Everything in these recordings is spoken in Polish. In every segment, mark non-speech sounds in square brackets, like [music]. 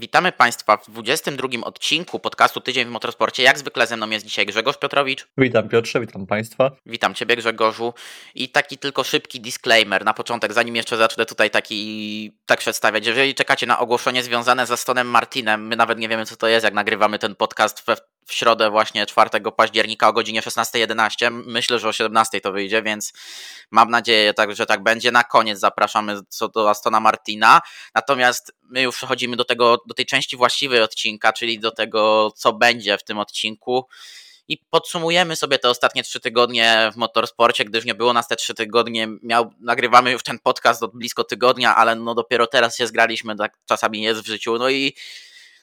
Witamy Państwa w 22 odcinku podcastu Tydzień w Motorsporcie. Jak zwykle ze mną jest dzisiaj Grzegorz Piotrowicz. Witam Piotrze, witam Państwa. Witam Ciebie Grzegorzu. I taki tylko szybki disclaimer na początek, zanim jeszcze zacznę tutaj taki tak przedstawiać. Jeżeli czekacie na ogłoszenie związane ze Stonem Martinem, my nawet nie wiemy co to jest, jak nagrywamy ten podcast we, w środę właśnie 4 października o godzinie 16.11. Myślę, że o 17 to wyjdzie, więc mam nadzieję, tak, że tak będzie. Na koniec zapraszamy co do Astona Martina. Natomiast my już przechodzimy do, tego, do tej części właściwej odcinka, czyli do tego, co będzie w tym odcinku. I podsumujemy sobie te ostatnie trzy tygodnie w motorsporcie, gdyż nie było nas te trzy tygodnie. Miał, nagrywamy już ten podcast od blisko tygodnia, ale no dopiero teraz się zgraliśmy, tak czasami jest w życiu. No i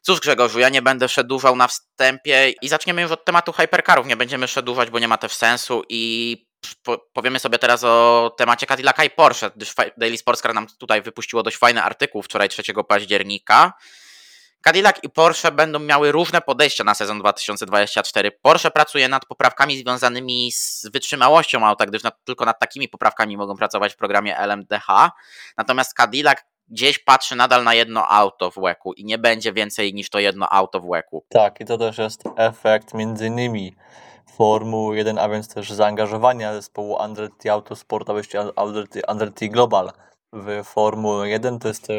Cóż Grzegorzu, ja nie będę przedłużał na wstępie i zaczniemy już od tematu hypercarów. Nie będziemy przedłużać, bo nie ma też sensu i powiemy sobie teraz o temacie Cadillaca i Porsche, gdyż Daily Sportscar nam tutaj wypuściło dość fajny artykuł wczoraj 3 października. Cadillac i Porsche będą miały różne podejścia na sezon 2024. Porsche pracuje nad poprawkami związanymi z wytrzymałością auta, gdyż nad, tylko nad takimi poprawkami mogą pracować w programie LMDH. Natomiast Cadillac gdzieś patrzy nadal na jedno auto w łeku i nie będzie więcej niż to jedno auto w łeku. Tak, i to też jest efekt między innymi Formuły 1, a więc też zaangażowania zespołu Andretti Autosport, a właściwie Andretti Global w Formułę 1. To jest, e,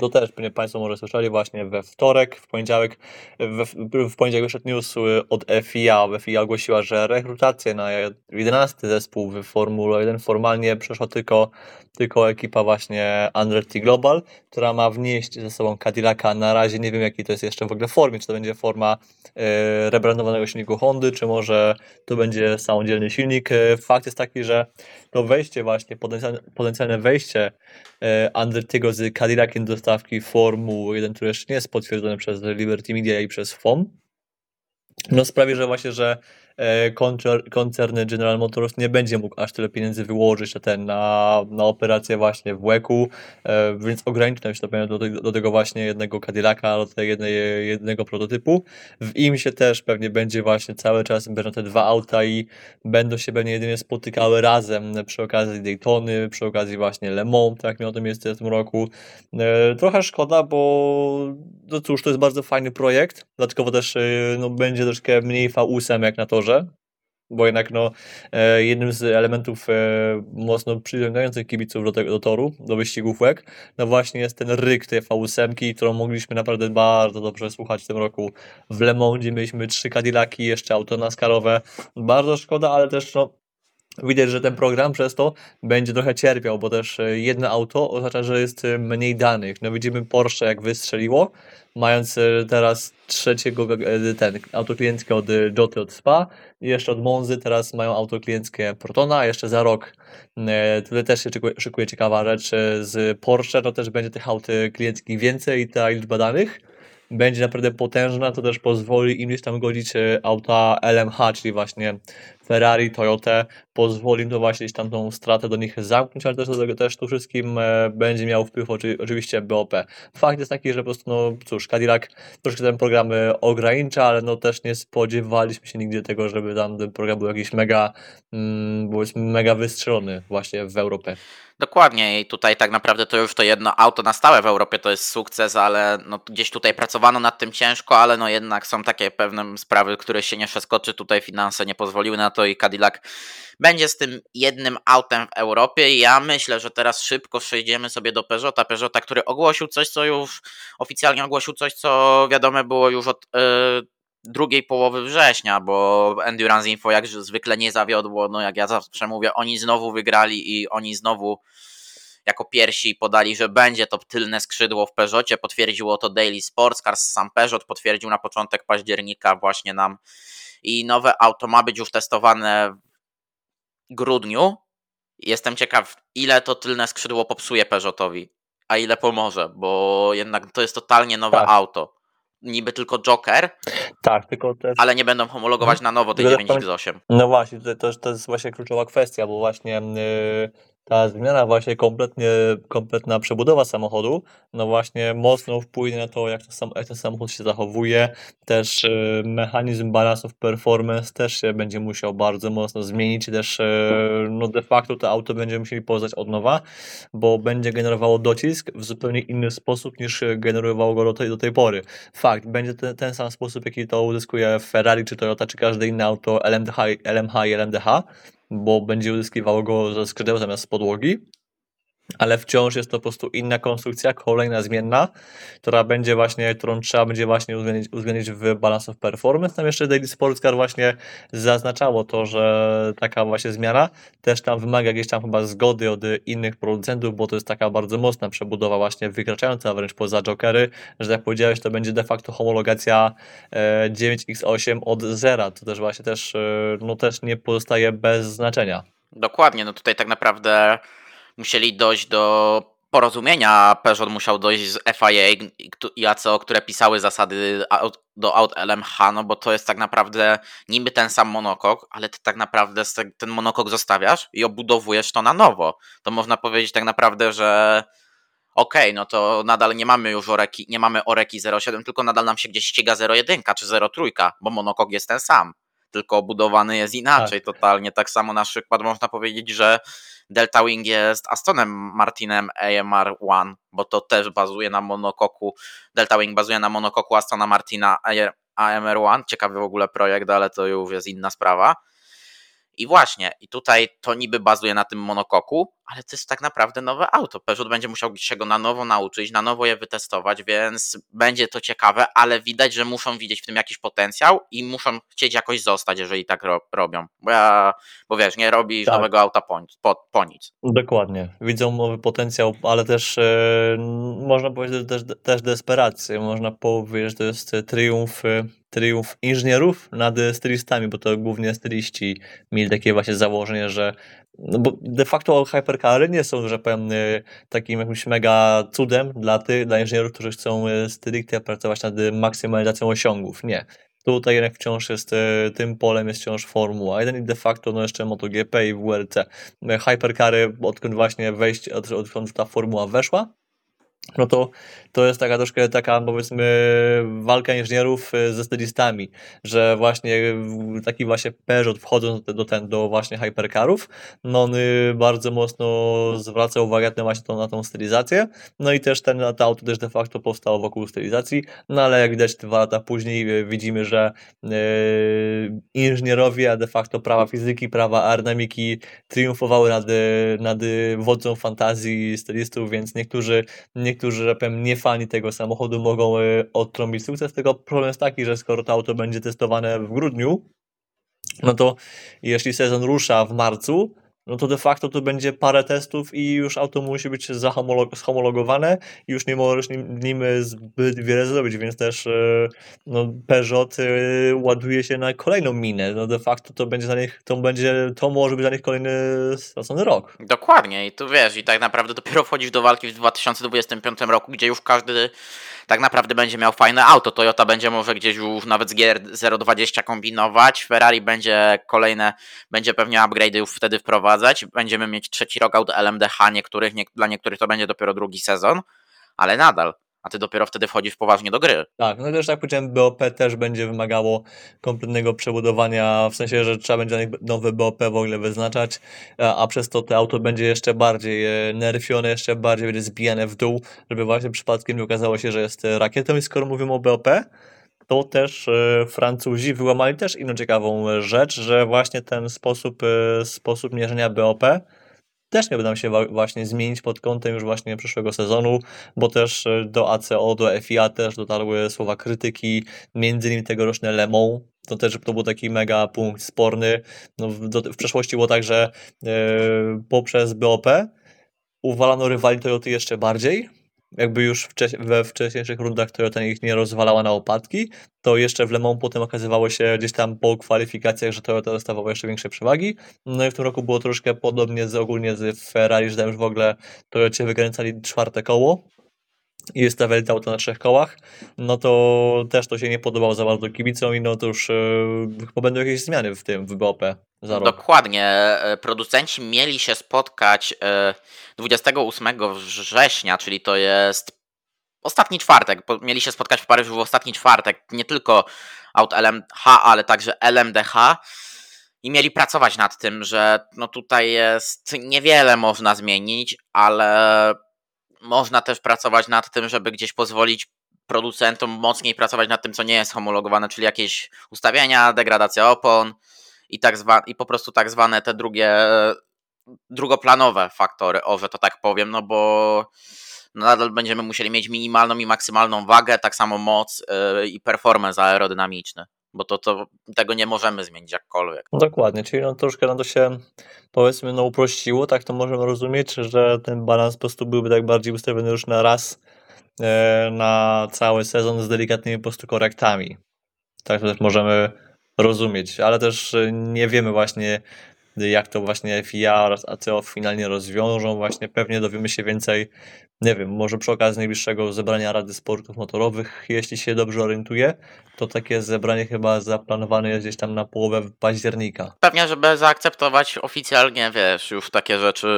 to też pewnie Państwo może słyszeli właśnie we wtorek, w poniedziałek, w, w poniedziałek wyszedł news od FIA. FIA ogłosiła, że rekrutację na 11 zespół w Formule 1 formalnie przeszła tylko, tylko ekipa właśnie Andretti Global, która ma wnieść ze sobą Cadillaca. Na razie nie wiem, jaki to jest jeszcze w ogóle formie, czy to będzie forma e, rebrandowanego silniku Hondy, czy może to będzie samodzielny silnik. E, fakt jest taki, że to wejście właśnie, potencjalne, potencjalne wejście e, Andrettiego z Cadillaciem do stawki Formuły 1, który jeszcze nie jest potwierdzony przez Liberty Media i przez FOM, no sprawi, że właśnie, że E, koncern General Motors nie będzie mógł aż tyle pieniędzy wyłożyć na, ten, na, na operację właśnie w łeku, e, więc ograniczą się to pewnie do, do tego właśnie jednego Cadillaca, do tego jednej, jednego prototypu. W im się też pewnie będzie właśnie cały czas będą te dwa auta i będą się pewnie jedynie spotykały razem przy okazji Daytony, przy okazji właśnie Le Mans, tak miało to miejsce w tym roku. E, trochę szkoda, bo no cóż, to jest bardzo fajny projekt, dodatkowo też no, będzie troszkę mniej V8 jak na to, bo jednak no, e, jednym z elementów e, mocno przyciągających kibiców do, tego, do toru, do wyścigów łek, no właśnie jest ten ryk tej V8, którą mogliśmy naprawdę bardzo dobrze słuchać w tym roku w Le Mans, gdzie mieliśmy trzy Cadillaki, jeszcze auto naskarowe. Bardzo szkoda, ale też no, Widać, że ten program przez to będzie trochę cierpiał, bo też e, jedno auto oznacza, że jest mniej danych. No widzimy Porsche jak wystrzeliło, mając e, teraz trzeciego e, ten auto klienckie od Joty od Spa. Jeszcze od Monzy teraz mają auto klienckie Protona, a jeszcze za rok tutaj też się szykuje ciekawa rzecz z Porsche, to też będzie tych aut klienckich więcej i ta liczba danych będzie naprawdę potężna, to też pozwoli im gdzieś tam godzić auta LMH, czyli właśnie Ferrari, Toyota, pozwoli to właśnie tam tą stratę do nich zamknąć, ale też do tego też tu wszystkim e, będzie miał wpływ oczywiście BOP. Fakt jest taki, że po prostu, no cóż, Cadillac troszkę ten program ogranicza, ale no też nie spodziewaliśmy się nigdy tego, żeby tam ten program był jakiś mega, mm, mega wystrzelony właśnie w Europie. Dokładnie i tutaj tak naprawdę to już to jedno auto na stałe w Europie to jest sukces, ale no gdzieś tutaj pracowano nad tym ciężko, ale no jednak są takie pewne sprawy, które się nie przeskoczy, tutaj finanse nie pozwoliły na to i Cadillac będzie z tym jednym autem w Europie. Ja myślę, że teraz szybko przejdziemy sobie do Peugeota. Peugeota, który ogłosił coś, co już oficjalnie ogłosił coś, co wiadome było już od yy, drugiej połowy września, bo Endurance Info jak zwykle nie zawiodło. No jak ja zawsze mówię, oni znowu wygrali i oni znowu jako pierwsi podali, że będzie to tylne skrzydło w Peugeotie. Potwierdziło to Daily Sports Cars. Sam Peugeot potwierdził na początek października właśnie nam i nowe auto ma być już testowane w grudniu. Jestem ciekaw, ile to tylne skrzydło popsuje Peugeotowi, a ile pomoże, bo jednak to jest totalnie nowe tak. auto. Niby tylko Joker, tak, tylko też... ale nie będą homologować na nowo tej 9X8. No właśnie, to, to, to jest właśnie kluczowa kwestia, bo właśnie yy, ta zmiana właśnie kompletnie, kompletna przebudowa samochodu, no właśnie mocno wpłynie na to, jak, to sam, jak ten samochód się zachowuje. Też e, mechanizm balance of performance też się będzie musiał bardzo mocno zmienić. Też e, no de facto to auto będzie musieli poznać od nowa, bo będzie generowało docisk w zupełnie inny sposób niż generowało go do tej, do tej pory. Fakt, będzie ten, ten sam sposób, jaki to uzyskuje Ferrari, czy Toyota, czy każde inne auto LMDH, LMH i LMDH bo będzie uzyskiwało go ze skrzydeł zamiast z podłogi ale wciąż jest to po prostu inna konstrukcja, kolejna zmienna, która będzie właśnie, którą trzeba będzie właśnie uwzględnić, uwzględnić w Balance of Performance. Tam jeszcze Daily Sports Car właśnie zaznaczało to, że taka właśnie zmiana też tam wymaga jakieś tam chyba zgody od innych producentów, bo to jest taka bardzo mocna przebudowa właśnie wykraczająca wręcz poza Jokery, że jak powiedziałeś, to będzie de facto homologacja 9X8 e, od zera, to też właśnie też, e, no też nie pozostaje bez znaczenia. Dokładnie, no tutaj tak naprawdę musieli dojść do porozumienia. Peugeot musiał dojść z FIA i ACO, które pisały zasady do Aut LMH, no bo to jest tak naprawdę niby ten sam monokok, ale ty tak naprawdę ten monokok zostawiasz i obudowujesz to na nowo. To można powiedzieć tak naprawdę, że okej, okay, no to nadal nie mamy już oreki, nie mamy oreki 07, tylko nadal nam się gdzieś ściga 01 czy 03, bo monokok jest ten sam tylko obudowany jest inaczej tak. totalnie. Tak samo na przykład można powiedzieć, że Delta Wing jest Astonem Martinem AMR-1, bo to też bazuje na monokoku. Delta Wing bazuje na monokoku Astona Martina AMR-1. Ciekawy w ogóle projekt, ale to już jest inna sprawa. I właśnie, i tutaj to niby bazuje na tym monokoku, ale to jest tak naprawdę nowe auto. Peugeot będzie musiał się go na nowo nauczyć, na nowo je wytestować, więc będzie to ciekawe, ale widać, że muszą widzieć w tym jakiś potencjał i muszą chcieć jakoś zostać, jeżeli tak ro robią. Bo ja, bo wiesz, nie robi tak. nowego auta po, po, po, nic. Dokładnie. Widzą nowy potencjał, ale też e, można powiedzieć też, też desperację. Można powiedzieć, że to jest triumf e, triumf inżynierów nad stylistami, bo to głównie styliści mieli takie właśnie założenie, że no bo de facto hypercary nie są, że powiem, y, takim jakimś mega cudem dla tych, dla inżynierów, którzy chcą y, stricte pracować nad maksymalizacją osiągów. Nie. Tutaj jednak wciąż jest, y, tym polem jest wciąż Formuła 1 i de facto no jeszcze MotoGP i WRC. Hypercary, odkąd właśnie wejście, odkąd ta formuła weszła, no to, to jest taka troszkę taka powiedzmy walka inżynierów e, ze stylistami, że właśnie taki właśnie Peugeot wchodząc do, ten, do właśnie hypercarów, no on y, bardzo mocno zwraca uwagę na właśnie tą, na tą stylizację, no i też ten to auto też de facto powstało wokół stylizacji, no ale jak widać dwa lata później y, widzimy, że inżynierowie, a de facto prawa fizyki, prawa aerodynamiki triumfowały nad, nad wodzą fantazji stylistów, więc niektórzy, niektórzy niektórzy, że powiem, nie fani tego samochodu mogą e, odtrąbić sukces, tego problem jest taki, że skoro to auto będzie testowane w grudniu, no to jeśli sezon rusza w marcu, no to de facto to będzie parę testów i już auto musi być zahomologowane i już nie możesz nim, nim zbyt wiele zrobić, więc też e, no, Peugeot e, ładuje się na kolejną minę. No de facto to będzie dla nich, to będzie, to może być dla nich kolejny stracony rok. Dokładnie i tu wiesz, i tak naprawdę dopiero wchodzisz do walki w 2025 roku, gdzie już każdy tak naprawdę będzie miał fajne auto. Toyota będzie może gdzieś już nawet z gier 020 kombinować, Ferrari będzie kolejne, będzie pewnie upgrade'y już wtedy wprowadzać, będziemy mieć trzeci rok aut LMDH, niektórych, nie, dla niektórych to będzie dopiero drugi sezon, ale nadal a ty dopiero wtedy wchodzisz poważnie do gry. Tak, no też tak powiedziałem, BOP też będzie wymagało kompletnego przebudowania, w sensie, że trzeba będzie nowe BOP w ogóle wyznaczać, a, przez to to auto będzie jeszcze bardziej e, nerfione, jeszcze bardziej będzie zbijane w dół, żeby właśnie przypadkiem nie okazało się, że jest rakietą i skoro mówimy o BOP, to też e, Francuzi wyłamali też inną ciekawą rzecz, że właśnie ten sposób, e, sposób mierzenia BOP też miałby nam się właśnie zmienić pod kątem już właśnie przyszłego sezonu, bo też e, do ACO, do FIA też dotarły słowa krytyki, między innymi tegoroczne Le Mans, to też to był taki mega punkt sporny. No, w, do, w przeszłości było tak, że e, poprzez BOP uwalano rywali Toyoty jeszcze bardziej, jakby już we wcześniejszych rundach Toyota ich nie rozwalała na opadki, to jeszcze w Le Mans potem okazywało się gdzieś tam po kwalifikacjach, że Toyota dostawała jeszcze większe przewagi. No i w tym roku było troszkę podobnie z ogólnie z Ferrari, że tam już w ogóle Toyocie wykręcali czwarte koło, i stawiali to auto na trzech kołach, no to też to się nie podobało za bardzo kibicom i no to już chyba będą jakieś zmiany w tym, w BOP za rok. Dokładnie. E, producenci mieli się spotkać 28 e, września, czyli to jest ostatni czwartek. Mieli się spotkać w Paryżu w ostatni czwartek. Nie tylko aut LMH, ale także LMDH. I mieli pracować nad tym, że no tutaj jest niewiele można zmienić, ale można też pracować nad tym, żeby gdzieś pozwolić producentom mocniej pracować nad tym, co nie jest homologowane, czyli jakieś ustawienia, degradacja opon i, tak zwa, i po prostu tak zwane te drugie, drugoplanowe faktory, o, że to tak powiem, no bo nadal będziemy musieli mieć minimalną i maksymalną wagę, tak samo moc yy, i performance aerodynamiczny bo to, to tego nie możemy zmienić jakkolwiek. No dokładnie, czyli no troszkę na to się powiedzmy no uprościło, tak to możemy rozumieć, że ten balans po prostu byłby tak bardziej ustawiony już na raz e, na cały sezon z delikatnymi po prostu korektami. Tak to też możemy rozumieć, ale też nie wiemy właśnie jak to właśnie FIA oraz ACO finalnie rozwiążą. Właśnie pewnie dowiemy się więcej, nie wiem, może przy okazji najbliższego zebrania Rady Sportów Motorowych, jeśli się dobrze orientuję, to takie zebranie chyba zaplanowane jest gdzieś tam na połowę października. Pewnie, żeby zaakceptować oficjalnie, wiesz, już takie rzeczy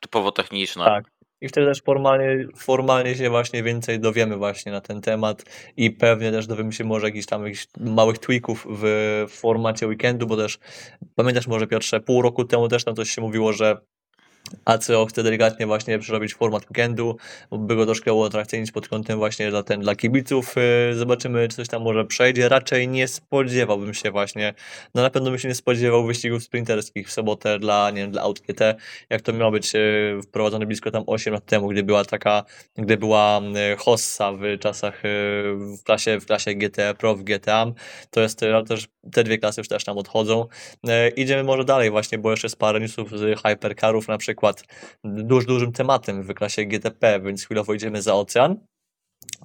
typowo techniczne. Tak. I wtedy też formalnie, formalnie się właśnie więcej dowiemy właśnie na ten temat i pewnie też dowiemy się może jakichś tam jakichś małych tweaków w formacie weekendu, bo też pamiętasz może Piotrze, pół roku temu też tam coś się mówiło, że ACO chce delikatnie właśnie przerobić format weekendu, by go troszkę uatrakcyjnić pod kątem właśnie dla, ten, dla kibiców. Y, zobaczymy, czy coś tam może przejdzie. Raczej nie spodziewałbym się właśnie, no na pewno bym się nie spodziewał wyścigów sprinterskich w sobotę dla, nie wiem, dla Aut GT, jak to miało być y, wprowadzone blisko tam 8 lat temu, gdy była taka, gdy była y, Hossa w czasach w klasie, w klasie GT Pro w GTA. To jest też, te dwie klasy już też tam odchodzą. Idziemy może dalej właśnie, bo jeszcze jest parę newsów z hypercarów na przykład duż, dużym tematem w klasie GTP, więc chwilowo idziemy za ocean,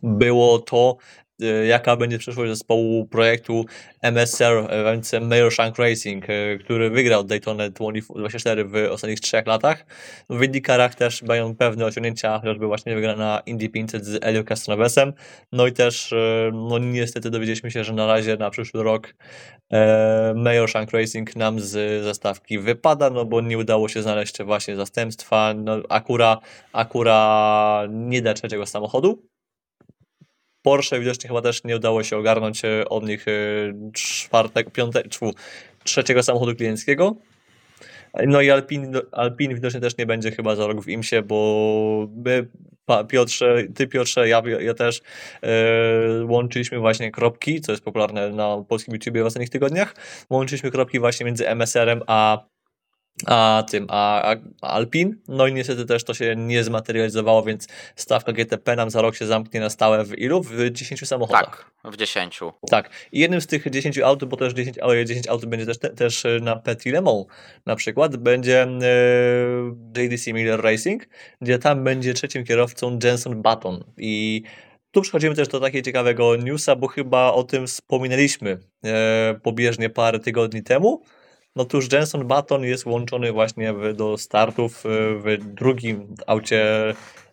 było to, e, jaka będzie przyszłość zespołu projektu MSR, więc Mayor Shank Racing, e, który wygrał Daytona 24 w ostatnich trzech latach. W IndyCarach też mają pewne osiągnięcia, chociażby właśnie wygrana Indy 500 z Elio Castronovesem. No i też, e, no niestety dowiedzieliśmy się, że na razie na przyszły rok e, Mayor Shank Racing nam z zastawki wypada, no bo nie udało się znaleźć właśnie zastępstwa. No, Akura, Akura nie da trzeciego samochodu, Porsche widocznie chyba też nie udało się ogarnąć e, od nich e, czwartego, piątego, trzeciego samochodu klienckiego. No i Alpin, Alpin widocznie też nie będzie chyba za rok w IMSie, bo my, Piotrze, ty Piotrze, ja, ja też e, łączyliśmy właśnie kropki, co jest popularne na polskim YouTube w ostatnich tygodniach. Łączyliśmy kropki właśnie między MSR-em a a tym, a, a, Alpin. No i niestety też to się nie zmaterializowało, więc stawka GTP nam za rok się zamknie na stałe w ilu? W 10 samochodach. Tak, w 10. Tak. I jednym z tych 10 aut, bo też 10, 10 aut będzie też, też na Petit Le Mans na przykład, będzie e, JDC Miller Racing, gdzie tam będzie trzecim kierowcą Jenson Button. I tu przechodzimy też do takiego ciekawego newsa, bo chyba o tym wspominaliśmy e, pobieżnie parę tygodni temu no tuż Jenson Button jest włączony właśnie w, do startów e, w drugim aucie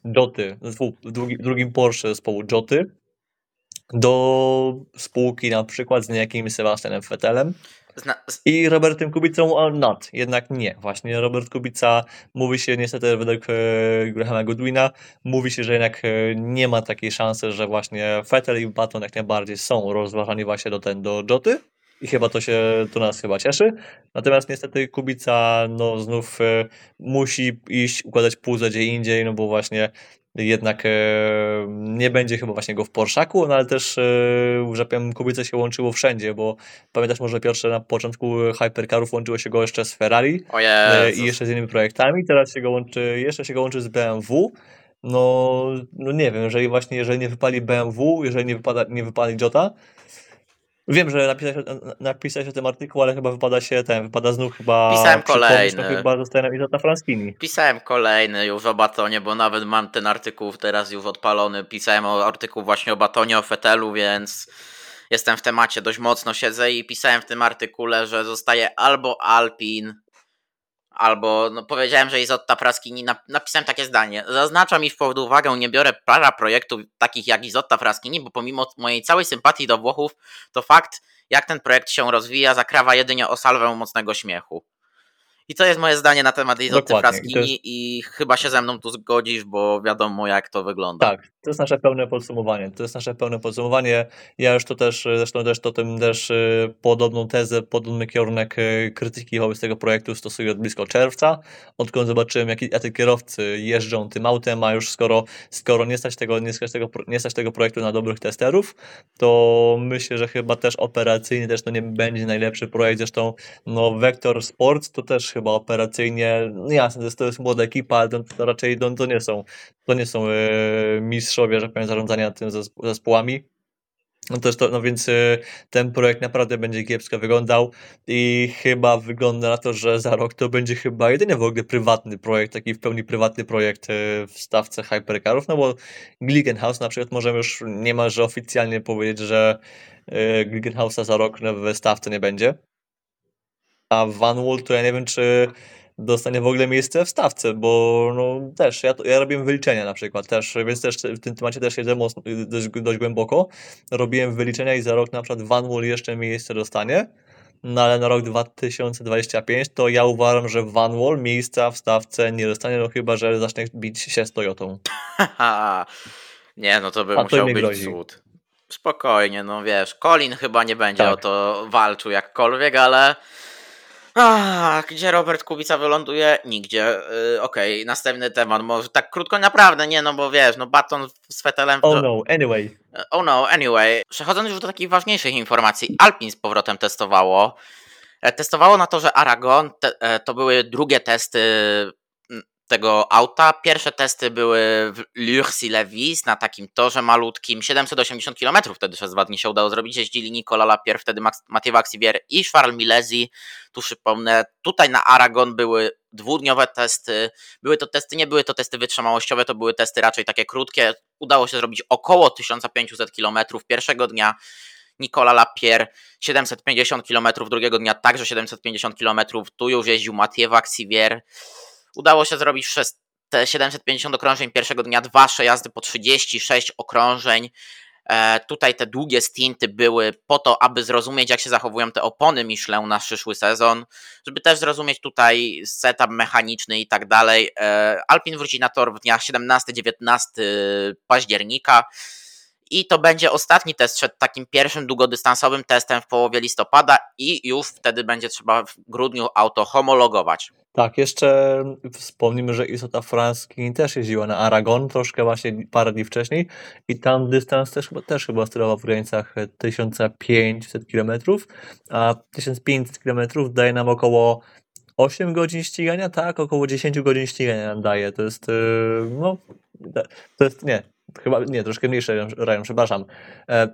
Joty, w drugim Porsche zespołu Joty do spółki na przykład z niejakim Sebastianem Vettelem i Robertem Kubicą or not. Jednak nie. Właśnie Robert Kubica mówi się niestety według e, Grahama Goodwina mówi się, że jednak e, nie ma takiej szansy, że właśnie Vettel i Button jak najbardziej są rozważani właśnie do ten do Joty i chyba to się, to nas chyba cieszy. Natomiast niestety Kubica no znów e, musi iść, układać puzzle gdzie indziej, no bo właśnie jednak e, nie będzie chyba właśnie go w Porszaku, no ale też e, że powiem, Kubica się łączyło wszędzie, bo pamiętasz może Piotrze, na początku Hypercarów łączyło się go jeszcze z Ferrari e, i jeszcze z innymi projektami, teraz się go łączy, jeszcze się go łączy z BMW, no, no nie wiem, jeżeli właśnie, jeżeli nie wypali BMW, jeżeli nie, wypada, nie wypali Jota, Wiem, że napisałeś, napisałeś o tym artykuł, ale chyba wypada się ten, wypada znów chyba. Pisałem kolejny. chyba zostaje Izota Franskini. Pisałem kolejny już o batonie, bo nawet mam ten artykuł teraz już odpalony. Pisałem o artykuł właśnie o batonie, o fetelu, więc jestem w temacie dość mocno siedzę i pisałem w tym artykule, że zostaje albo Alpin, Albo no, powiedziałem, że Izotta Fraskini, napisałem takie zdanie. Zaznaczam, iż pod uwagę nie biorę para projektów takich jak Izotta Fraskini, bo pomimo mojej całej sympatii do Włochów, to fakt, jak ten projekt się rozwija, zakrawa jedynie o salwę mocnego śmiechu. I to jest moje zdanie na temat Izoty Fraskini jest... i chyba się ze mną tu zgodzisz, bo wiadomo jak to wygląda. Tak, to jest nasze pełne podsumowanie. To jest nasze pełne podsumowanie. Ja już to też, zresztą też to tym też y, podobną tezę, podobny kierunek y, krytyki wobec tego projektu stosuję od blisko czerwca, odkąd zobaczyłem jak, jacy kierowcy jeżdżą tym autem, a już skoro, skoro nie, stać tego, nie, stać tego, nie stać tego projektu na dobrych testerów, to myślę, że chyba też operacyjnie też to nie będzie najlepszy projekt. Zresztą no, Vector Sports to też chyba operacyjnie, no jasne, to jest, młoda ekipa, ale to, to raczej to, to, nie są, to nie są e, mistrzowie, że powiem, zarządzania tym zespołami. No, też to, no więc e, ten projekt naprawdę będzie kiepsko wyglądał i chyba wygląda na to, że za rok to będzie chyba jedynie w ogóle prywatny projekt, taki w pełni prywatny projekt e, w stawce hypercarów, no bo Glickenhaus na przykład możemy już niemalże oficjalnie powiedzieć, że Glickenhausa za rok w stawce nie będzie a Van Wall to ja nie wiem, czy dostanie w ogóle miejsce w stawce, bo no też, ja, ja robiłem wyliczenia na przykład też, więc też w tym temacie też mocno, dość, dość głęboko. Robiłem wyliczenia i za rok na przykład Van Wall jeszcze miejsce dostanie, no ale na rok 2025 to ja uważam, że Van Wall miejsca w stawce nie dostanie, no chyba, że zacznie bić się z Toyotą. [laughs] nie, no to by A musiał być grozi. cud. Spokojnie, no wiesz, Colin chyba nie będzie tak. o to walczył jakkolwiek, ale Ach, gdzie Robert Kubica wyląduje? Nigdzie. Yy, Okej, okay, następny temat. Może tak krótko, naprawdę nie, no bo wiesz, no baton z Fetelem. Oh no, anyway. Oh no, anyway. Przechodząc już do takich ważniejszych informacji, Alpin z powrotem testowało. E, testowało na to, że Aragon te, e, to były drugie testy tego auta. Pierwsze testy były w Lurcy-Levis na takim torze malutkim, 780 km wtedy przez dwa dni się udało zrobić. Jeździli Nicola Lapierre, wtedy Mathieu Vaxivier i Charles Milesi. Tu przypomnę, tutaj na Aragon były dwudniowe testy. Były to testy, nie były to testy wytrzymałościowe, to były testy raczej takie krótkie. Udało się zrobić około 1500 km pierwszego dnia. Nicola Lapierre 750 km, drugiego dnia także 750 km. Tu już jeździł Mathieu Vaxivier. Udało się zrobić przez te 750 okrążeń pierwszego dnia dwa przejazdy po 36 okrążeń. E, tutaj te długie stinty były po to, aby zrozumieć, jak się zachowują te opony Michelin na przyszły sezon, żeby też zrozumieć tutaj setup mechaniczny i tak dalej. E, Alpin wróci na tor w dniach 17-19 października. I to będzie ostatni test przed takim pierwszym długodystansowym testem w połowie listopada, i już wtedy będzie trzeba w grudniu auto homologować. Tak, jeszcze wspomnimy, że Isota Franski też jeździła na Aragon troszkę właśnie parę dni wcześniej i tam dystans też, też chyba sterował w granicach 1500 km, a 1500 km daje nam około 8 godzin ścigania, tak, około 10 godzin ścigania nam daje. To jest, yy, no, to jest, nie, chyba, nie, troszkę mniejsze rejon, przepraszam. E,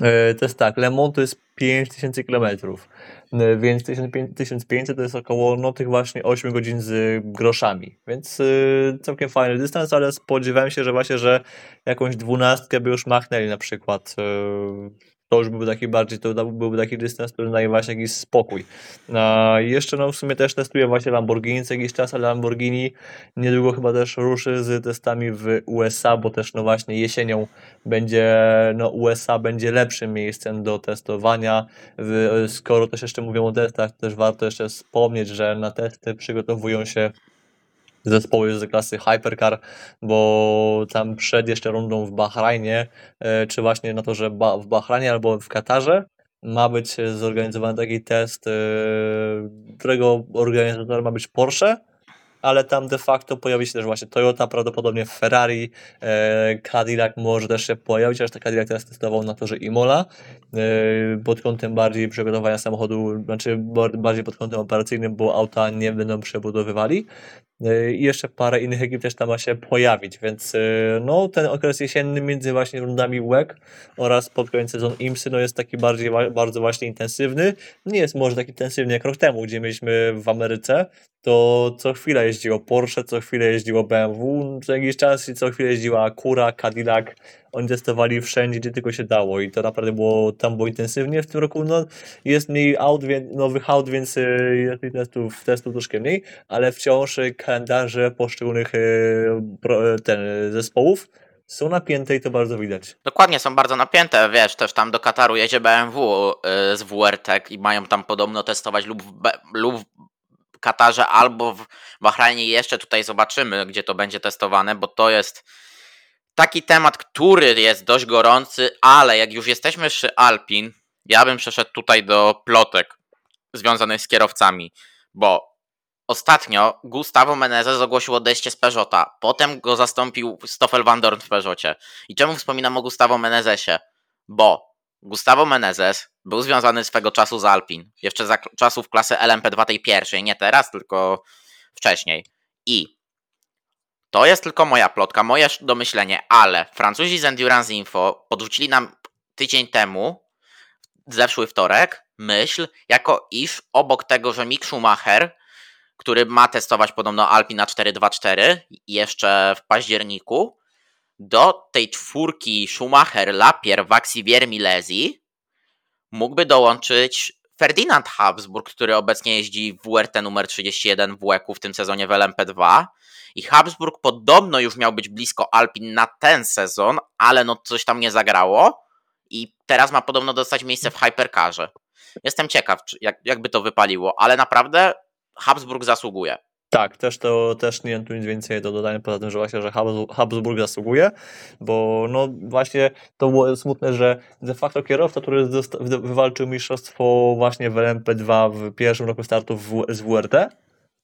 e, to jest tak, Le Mans to jest 5000 kilometrów. E, więc 1500 to jest około no, tych właśnie 8 godzin z groszami, więc yy, całkiem fajny dystans, ale spodziewałem się, że właśnie, że jakąś dwunastkę by już machnęli na przykład yy, to już byłby taki bardziej, to byłby taki dystans, który daje właśnie jakiś spokój. A jeszcze no w sumie też testuję właśnie Lamborghini co jakiś czas, ale Lamborghini niedługo chyba też ruszy z testami w USA, bo też no właśnie jesienią będzie, no USA będzie lepszym miejscem do testowania. Skoro też jeszcze mówią o testach, też warto jeszcze wspomnieć, że na testy przygotowują się zespoły z klasy Hypercar, bo tam przed jeszcze rundą w Bahrajnie, e, czy właśnie na to, że w Bahrajnie albo w Katarze ma być zorganizowany taki test, e, którego organizatorem ma być Porsche, ale tam de facto pojawi się też właśnie Toyota, prawdopodobnie Ferrari, e, Cadillac może też się pojawić, aż Cadillac teraz testował na torze Imola, pod kątem bardziej przygotowania samochodu, znaczy bardziej pod kątem operacyjnym, bo auta nie będą przebudowywali. E, i jeszcze parę innych ekip też tam ma się pojawić, więc e, no, ten okres jesienny między właśnie rundami WEC oraz pod koniec sezon IMSY no, jest taki bardziej, bardzo właśnie intensywny. Nie jest może tak intensywny jak rok temu, gdzie mieliśmy w Ameryce, to co chwilę jeździło Porsche, co chwilę jeździło BMW, co jakiś czas i co chwilę jeździła Acura, Cadillac oni testowali wszędzie, gdzie tylko się dało i to naprawdę było, tam było intensywnie. W tym roku no, jest mniej aut, nowych aut, więc y, jest testów, testów troszkę mniej, ale wciąż kalendarze poszczególnych y, ten, zespołów są napięte i to bardzo widać. Dokładnie, są bardzo napięte. Wiesz, też tam do Kataru jedzie BMW z WRT i mają tam podobno testować lub lub Katarze albo w Bahrajnie. Jeszcze tutaj zobaczymy, gdzie to będzie testowane, bo to jest taki temat, który jest dość gorący, ale jak już jesteśmy przy Alpin, ja bym przeszedł tutaj do plotek związanych z kierowcami, bo ostatnio Gustavo Menezes ogłosił odejście z Peugeota, potem go zastąpił Stoffel van Dorn w Peugeotie. I czemu wspominam o Gustavo Menezesie? Bo Gustavo Menezes był związany swego czasu z Alpin, jeszcze za czasów klasy LMP2 tej pierwszej, nie teraz, tylko wcześniej. I to jest tylko moja plotka, moje domyślenie, ale Francuzi z Endurance Info podrzucili nam tydzień temu, zeszły wtorek, myśl, jako iż obok tego, że Mick Schumacher, który ma testować podobno Alpina 424 jeszcze w październiku, do tej czwórki Schumacher, Lapier, Vaxivier, Milesi mógłby dołączyć Ferdinand Habsburg, który obecnie jeździ w WRT numer 31 w WEC w tym sezonie w LMP2 i Habsburg podobno już miał być blisko Alpin na ten sezon, ale no coś tam nie zagrało i teraz ma podobno dostać miejsce w Hypercarze. Jestem ciekaw, jak, jakby to wypaliło, ale naprawdę Habsburg zasługuje. Tak, też to też nie mam tu nic więcej do dodania, poza tym, że właśnie, że Habsburg zasługuje, bo no właśnie to było smutne, że de facto kierowca, który wywalczył mistrzostwo właśnie w LMP2 w pierwszym roku startu w, z WRT,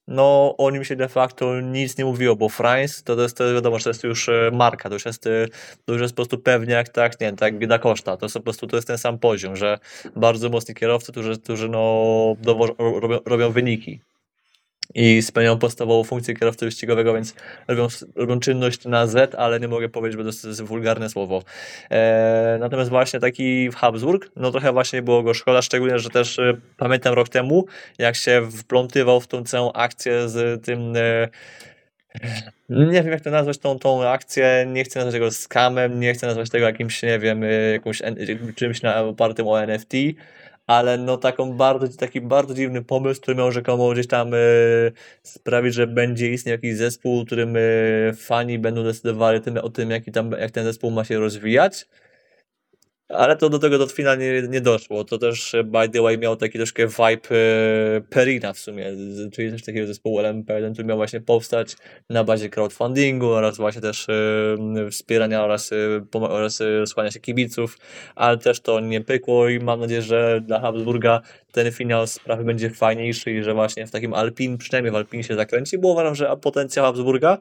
no o nim się de facto nic nie mówiło, bo France to, to jest to wiadomo, że to jest już e, marka, to już jest, e, to już jest po prostu pewniak, tak, nie tak Bieda Koszta, to jest po prostu to jest ten sam poziom, że bardzo mocni kierowcy, którzy, którzy no robią, robią wyniki i spełniają podstawową funkcję kierowcy wyścigowego, więc robią, robią czynność na Z, ale nie mogę powiedzieć, bo to jest wulgarne słowo. E, natomiast właśnie taki Habsburg, no trochę właśnie było go szkoda, szczególnie, że też e, pamiętam rok temu, jak się wplątywał w tą całą akcję z tym e, nie wiem, jak to nazwać tą, tą akcję. Nie chcę nazwać tego skamem, nie chcę nazwać tego jakimś, nie wiem, e, jakimś, czymś na, opartym o NFT, ale no taką bardzo, taki bardzo dziwny pomysł, który miał rzekomo gdzieś tam y, sprawić, że będzie istniał jakiś zespół, którym y, fani będą decydowali tym, o tym, jaki tam, jak ten zespół ma się rozwijać. Ale to do tego do finalnie nie doszło. To też, by the way, miał taki troszkę vibe e, Perina w sumie, czyli też takiego zespołu LMP1, który miał właśnie powstać na bazie crowdfundingu oraz właśnie też e, wspierania oraz, e, oraz się kibiców, ale też to nie pykło i mam nadzieję, że dla Habsburga ten finał sprawy będzie fajniejszy i że właśnie w takim Alpin, przynajmniej w Alpin się zakręci, bo uważam, że potencjał Habsburga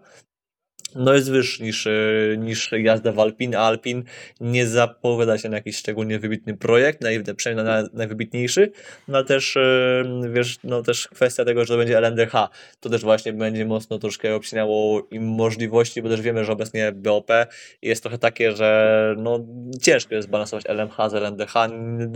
no jest wyższy niż, e, niż jazda w Alpin, a Alpin nie zapowiada się na jakiś szczególnie wybitny projekt, naj, przynajmniej na najwybitniejszy, no też, e, wiesz, no też kwestia tego, że to będzie LNDH, to też właśnie będzie mocno troszkę obcinało im możliwości, bo też wiemy, że obecnie BOP jest trochę takie, że no ciężko jest balansować LMH z LNDH,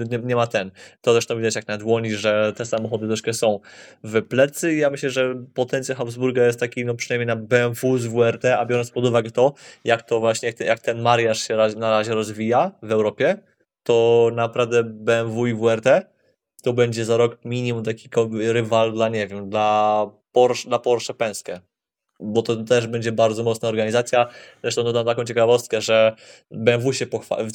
nie, nie ma ten. To zresztą widać jak na dłoni, że te samochody troszkę są w plecy. Ja myślę, że potencjał Habsburga jest taki, no przynajmniej na BMW z WRT, a biorąc pod uwagę to, jak to właśnie, jak ten mariaż się na razie rozwija w Europie, to naprawdę BMW i WRT to będzie za rok minimum taki rywal dla, nie wiem, dla Porsche, dla Porsche Penske. Bo to też będzie bardzo mocna organizacja. Zresztą dodam taką ciekawostkę, że BMW się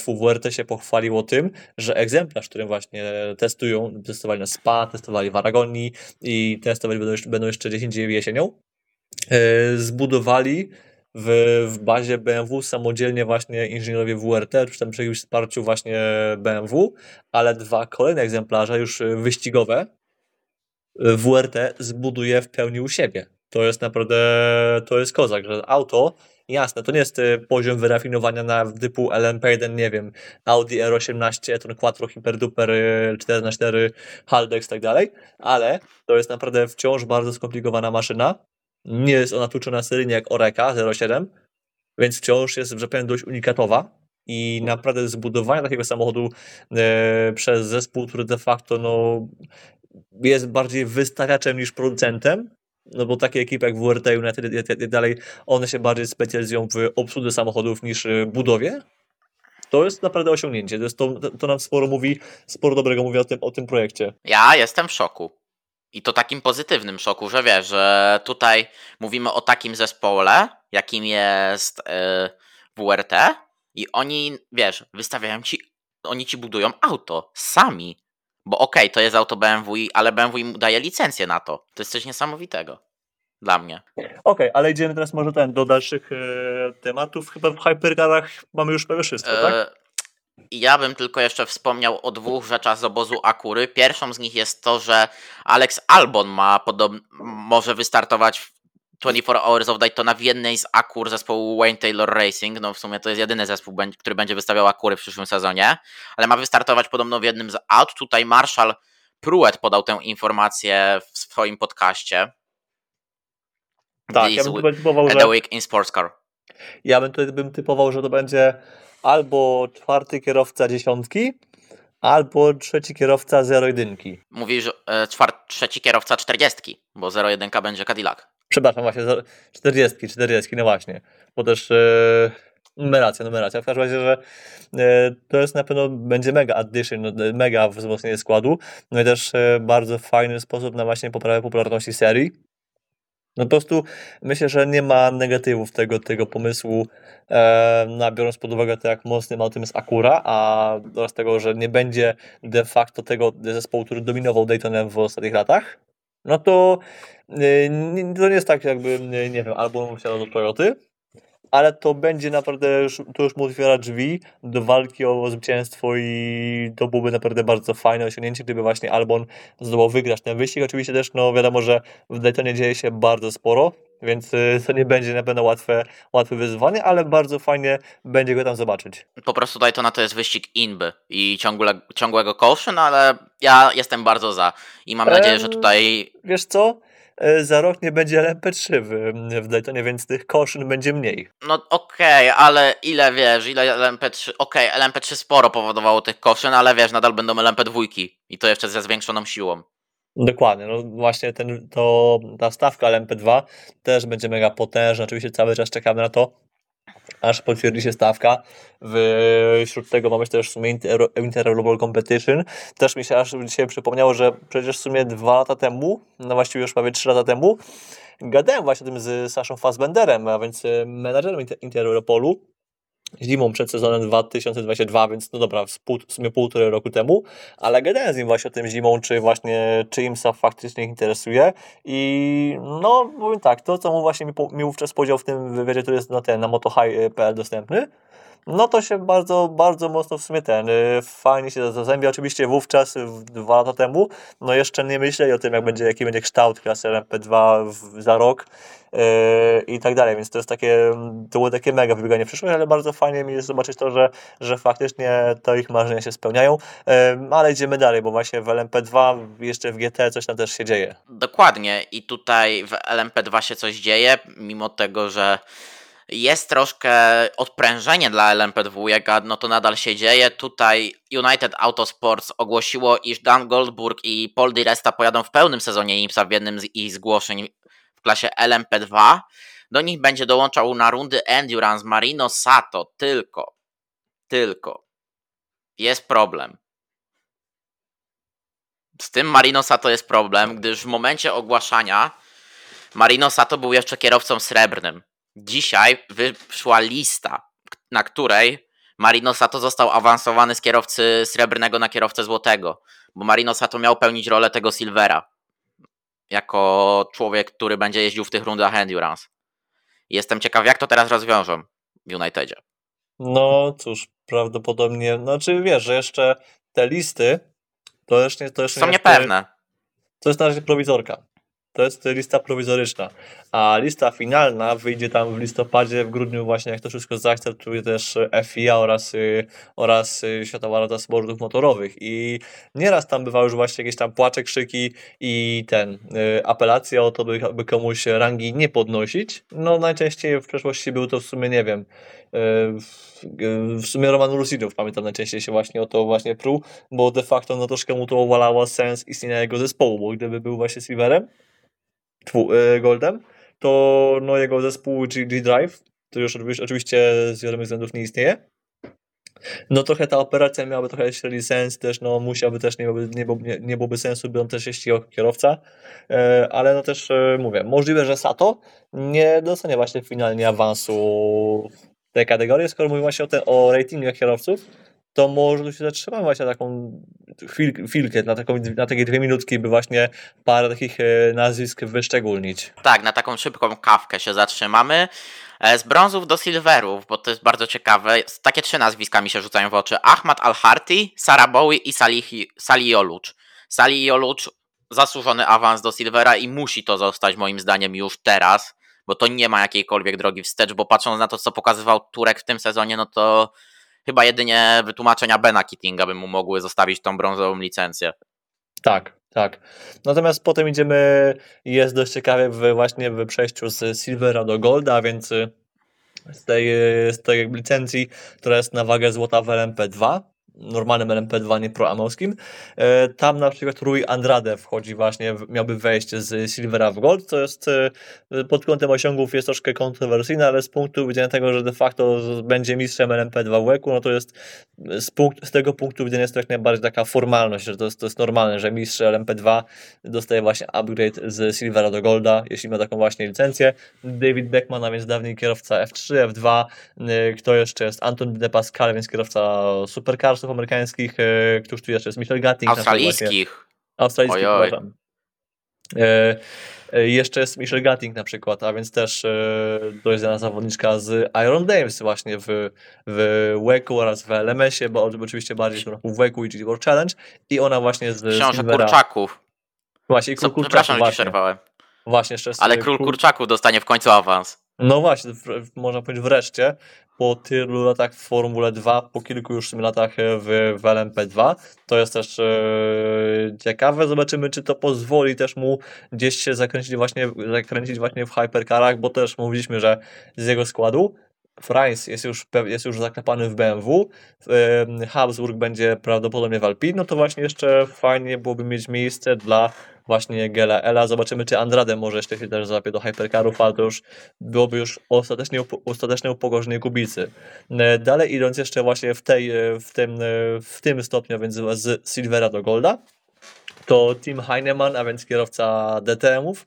WRT się pochwaliło tym, że egzemplarz, którym właśnie testują, testowali na SPA, testowali w Aragonii i testować będą jeszcze, będą jeszcze 10 jesienią, yy, zbudowali w, w bazie BMW samodzielnie właśnie inżynierowie WRT, przy tym przy wsparciu właśnie BMW, ale dwa kolejne egzemplarze już wyścigowe WRT zbuduje w pełni u siebie. To jest naprawdę, to jest kozak, że auto, jasne, to nie jest y, poziom wyrafinowania na typu LMP1, nie wiem, Audi R18, e-tron Quattro, Hyperduper, 4x4, y, Haldex i tak dalej, ale to jest naprawdę wciąż bardzo skomplikowana maszyna, nie jest ona tłuczona seryjnie jak Oreka 07, więc wciąż jest, że powiem, dość unikatowa i naprawdę zbudowanie takiego samochodu e, przez zespół, który de facto no, jest bardziej wystawiaczem niż producentem, no bo takie ekipy jak WRT, United i dalej, one się bardziej specjalizują w obsłudze samochodów niż budowie, To jest naprawdę osiągnięcie. To, jest to, to nam sporo mówi, sporo dobrego mówi o tym, o tym projekcie. Ja jestem w szoku. I to takim pozytywnym szoku, że wiesz, że tutaj mówimy o takim zespole, jakim jest yy, WRT, i oni, wiesz, wystawiają ci, oni ci budują auto sami. Bo okej, okay, to jest auto BMW, ale BMW im daje licencję na to. To jest coś niesamowitego. Dla mnie. Okej, okay, ale idziemy teraz może ten, do dalszych e, tematów. Chyba w Hypercarach mamy już prawie wszystko, e, tak? Ja bym tylko jeszcze wspomniał o dwóch rzeczach z obozu Akury. Pierwszą z nich jest to, że Alex Albon ma podob- może wystartować w 24 Hours of Daytona w jednej z Akur zespołu Wayne Taylor Racing. No w sumie to jest jedyny zespół, który będzie wystawiał Akury w przyszłym sezonie, ale ma wystartować podobno w jednym z aut. Tutaj Marshall Pruett podał tę informację w swoim podcaście. Tak, ja bym typował, że... Week in Sports Car. Ja bym tutaj bym typował, że to będzie albo czwarty kierowca dziesiątki, albo trzeci kierowca zero jedynki. Mówisz e, czwart, trzeci kierowca czterdziestki, bo zero jedynka będzie Cadillac. Przepraszam, właśnie, czterdziestki, czterdziestki, no właśnie, bo też e, numeracja, numeracja. W każdym razie, że e, to jest na pewno, będzie mega addition, no, mega wzmocnienie składu, no i też e, bardzo fajny sposób na właśnie poprawę popularności serii. No po prostu myślę, że nie ma negatywów tego, tego pomysłu, e, biorąc pod uwagę to, jak mocnym autem jest Akura, a oraz tego, że nie będzie de facto tego zespołu, który dominował Daytonem w ostatnich latach, no to, nie, to nie jest tak jakby, nie, nie wiem, albo musiał do Toyoty, ale to będzie naprawdę, już, to już mu otwiera drzwi do walki o zwycięstwo i to byłoby naprawdę bardzo fajne osiągnięcie, gdyby właśnie Albon zdołał wygrać ten wyścig. Oczywiście też, no wiadomo, że w Daytonie dzieje się bardzo sporo, więc y, to nie będzie na pewno łatwe, łatwe wyzwanie, ale bardzo fajnie będzie go tam zobaczyć. Po prostu Daytona to jest wyścig inby i ciągle, ciągłego caution, ale ja jestem bardzo za i mam nadzieję, że tutaj... Wiesz co? E, za rok nie będzie LMP3 w, w Daytonie, więc tych koszyn będzie mniej. No okej, okay, ale ile wiesz, ile LMP3, okej, okay, LMP3 sporo powodowało tych koszyn, ale wiesz, nadal będą LMP2 i to jeszcze ze zwiększoną siłą. Dokładnie, no właśnie ten, to, ta stawka LMP2 też będzie mega potężna, oczywiście cały czas czekamy na to, aż potwierdzi się stawka. Wśród tego mamy też w sumie Inter, Inter Global Competition. Też mi się aż dzisiaj przypomniało, że przecież w sumie dwa lata temu, no właściwie już prawie trzy lata temu, gadałem właśnie o tym z Saszą Fassbenderem, a więc menadżerem Inter Europolu zimą przed sezonem 2022, więc no dobra, w sumie półtorej roku temu, ale gadałem z nim właśnie o tym zimą, czy właśnie, czy IMSA faktycznie ich interesuje i no, powiem tak, to co mu właśnie mi, mi wówczas powiedział w tym wywiadzie, który jest na ten, na motohigh.pl dostępny, no to się bardzo, bardzo mocno w sumie ten, y, fajnie się zazębia. Oczywiście wówczas, dwa lata temu, no jeszcze nie myśleli o tym, jak będzie, jaki będzie kształt klasy LMP2 w, za rok yy, i tak dalej, więc to jest takie, to było takie mega wybieganie w przyszłość, ale bardzo fajnie mi jest zobaczyć to, że, że faktycznie to ich marzenia się spełniają, yy, ale idziemy dalej, bo właśnie w LMP2, jeszcze w GT coś tam też się dzieje. Dokładnie i tutaj w LMP2 się coś dzieje, mimo tego, że jest troszkę odprężenie dla LMP2, no to nadal się dzieje. Tutaj United Autosports ogłosiło, iż Dan Goldberg i Paul Di Resta pojadą w pełnym sezonie IMSA w jednym z ich zgłoszeń w klasie LMP2. Do nich będzie dołączał na rundy Endurance Marino Sato, tylko, tylko jest problem. Z tym Marino Sato jest problem, gdyż w momencie ogłaszania Marino Sato był jeszcze kierowcą srebrnym. Dzisiaj wyszła lista, na której Marino Sato został awansowany z kierowcy srebrnego na kierowcę złotego, bo Marino Sato miał pełnić rolę tego Silvera jako człowiek, który będzie jeździł w tych rundach Endurance. Jestem ciekaw, jak to teraz rozwiążą w Unitedzie. No cóż, prawdopodobnie, znaczy wiesz, że jeszcze te listy to jeszcze, to jeszcze są niepewne. To jest na razie prowizorka. To jest lista prowizoryczna, a lista finalna wyjdzie tam w listopadzie, w grudniu właśnie, jak to wszystko zaakceptuje też FIA oraz, y, oraz y, Światowa Rada Sportów Motorowych i nieraz tam bywały już właśnie jakieś tam płacze, krzyki i ten, y, apelacja o to, by, by komuś rangi nie podnosić. No najczęściej w przeszłości był to w sumie, nie wiem, w sumie Roman Rusinów pamiętam najczęściej się właśnie o to właśnie pruł, bo de facto no troszkę mu to uwalało sens istnienia jego zespołu, bo gdyby był właśnie Silverem, E, Goldem, to no, jego zespół G, G Drive, który już oczywiście z wiadomych względów nie istnieje, No trochę ta operacja miałaby trochę średni sens, też no musiałby też, nie byłoby, nie, nie byłoby sensu, by on też jeździł jako kierowca, e, ale no też e, mówię, możliwe, że Sato nie dostanie właśnie finalnie awansu tej kategorii, skoro mówimy właśnie o, te, o ratingach kierowców, to może tu się zatrzymamy właśnie na taką chwil, chwilkę, na, taką, na takie dwie minutki, by właśnie parę takich e, nazwisk wyszczególnić. Tak, na taką szybką kawkę się zatrzymamy. E, z brązów do silverów, bo to jest bardzo ciekawe. Takie trzy nazwiska mi się rzucają w oczy. Ahmad Al-Harti, Sarah Bowie i Sali Olucz. Sali Olucz zasłużony awans do silvera i musi to zostać moim zdaniem już teraz, bo to nie ma jakiejkolwiek drogi wstecz, bo patrząc na to, co pokazywał Turek w tym sezonie, no to chyba jedynie wytłumaczenia Bena Kittinga by mu mogły zostawić tą brązową licencję. Tak, tak. Natomiast potem idziemy, jest dość ciekawe w, właśnie w przejściu z Silvera do Golda, więc y, z tej, z tej licencji, która jest na wagę złota w LMP2, normalnym LMP2, nie proamowskim. E, tam na przykład Rui Andrade wchodzi właśnie, miałby wejść z Silvera w Gold, co jest e, pod kątem osiągów jest troszkę kontrowersyjne, ale z punktu widzenia tego, że de facto będzie mistrzem LMP2 w łeku, no to jest z, punkt, z tego punktu widzenia jest to jak najbardziej taka formalność, że to jest, to jest normalne, że mistrz LMP2 dostaje właśnie upgrade z Silvera do Golda, jeśli ma taką właśnie licencję. David Beckman, a więc dawniej kierowca F3, F2, e, kto jeszcze jest? Anton De Pascal, więc kierowca Supercarsów, amerykańskich, e, któż tu jeszcze jest? Michel Gatting. Australijskich. Australijskich, oj, e, e, jeszcze jest Michel Gatting na przykład, a więc też e, dość znana zawodniczka z Iron Dames właśnie w, w WEC-u oraz w LMS-ie, bo oczywiście bardziej w WEC-u i GT World Challenge i ona właśnie z Książę. Kurczaków. Właśnie, Król Kurczaków. Przepraszam, że ci przerwałem. Właśnie, jeszcze Ale Król Kurczaków dostanie w końcu awans. No właśnie, można powiedzieć wreszcie, po tylu latach w Formule 2, po kilku już latach w, w LMP2. To jest też e, ciekawe. Zobaczymy, czy to pozwoli też mu gdzieś się zakręcić właśnie, zakręcić właśnie w hypercarach, bo też mówiliśmy, że z jego składu Franz jest już, jest już zaklepany w BMW, Habsburg będzie prawdopodobnie w Alpine, no to właśnie jeszcze fajnie byłoby mieć miejsce dla właśnie Gela Ela. Zobaczymy, czy Andrade może jeszcze się też złapie do hypercarów, ale to już byłoby już ostatecznie, ostateczne upogorzenie Kubicy. E, dalej idąc jeszcze właśnie w, tej, e, w, tym, e, w tym stopniu, więc z Silvera do Golda, to Tim Heinemann, a więc kierowca DTM-ów,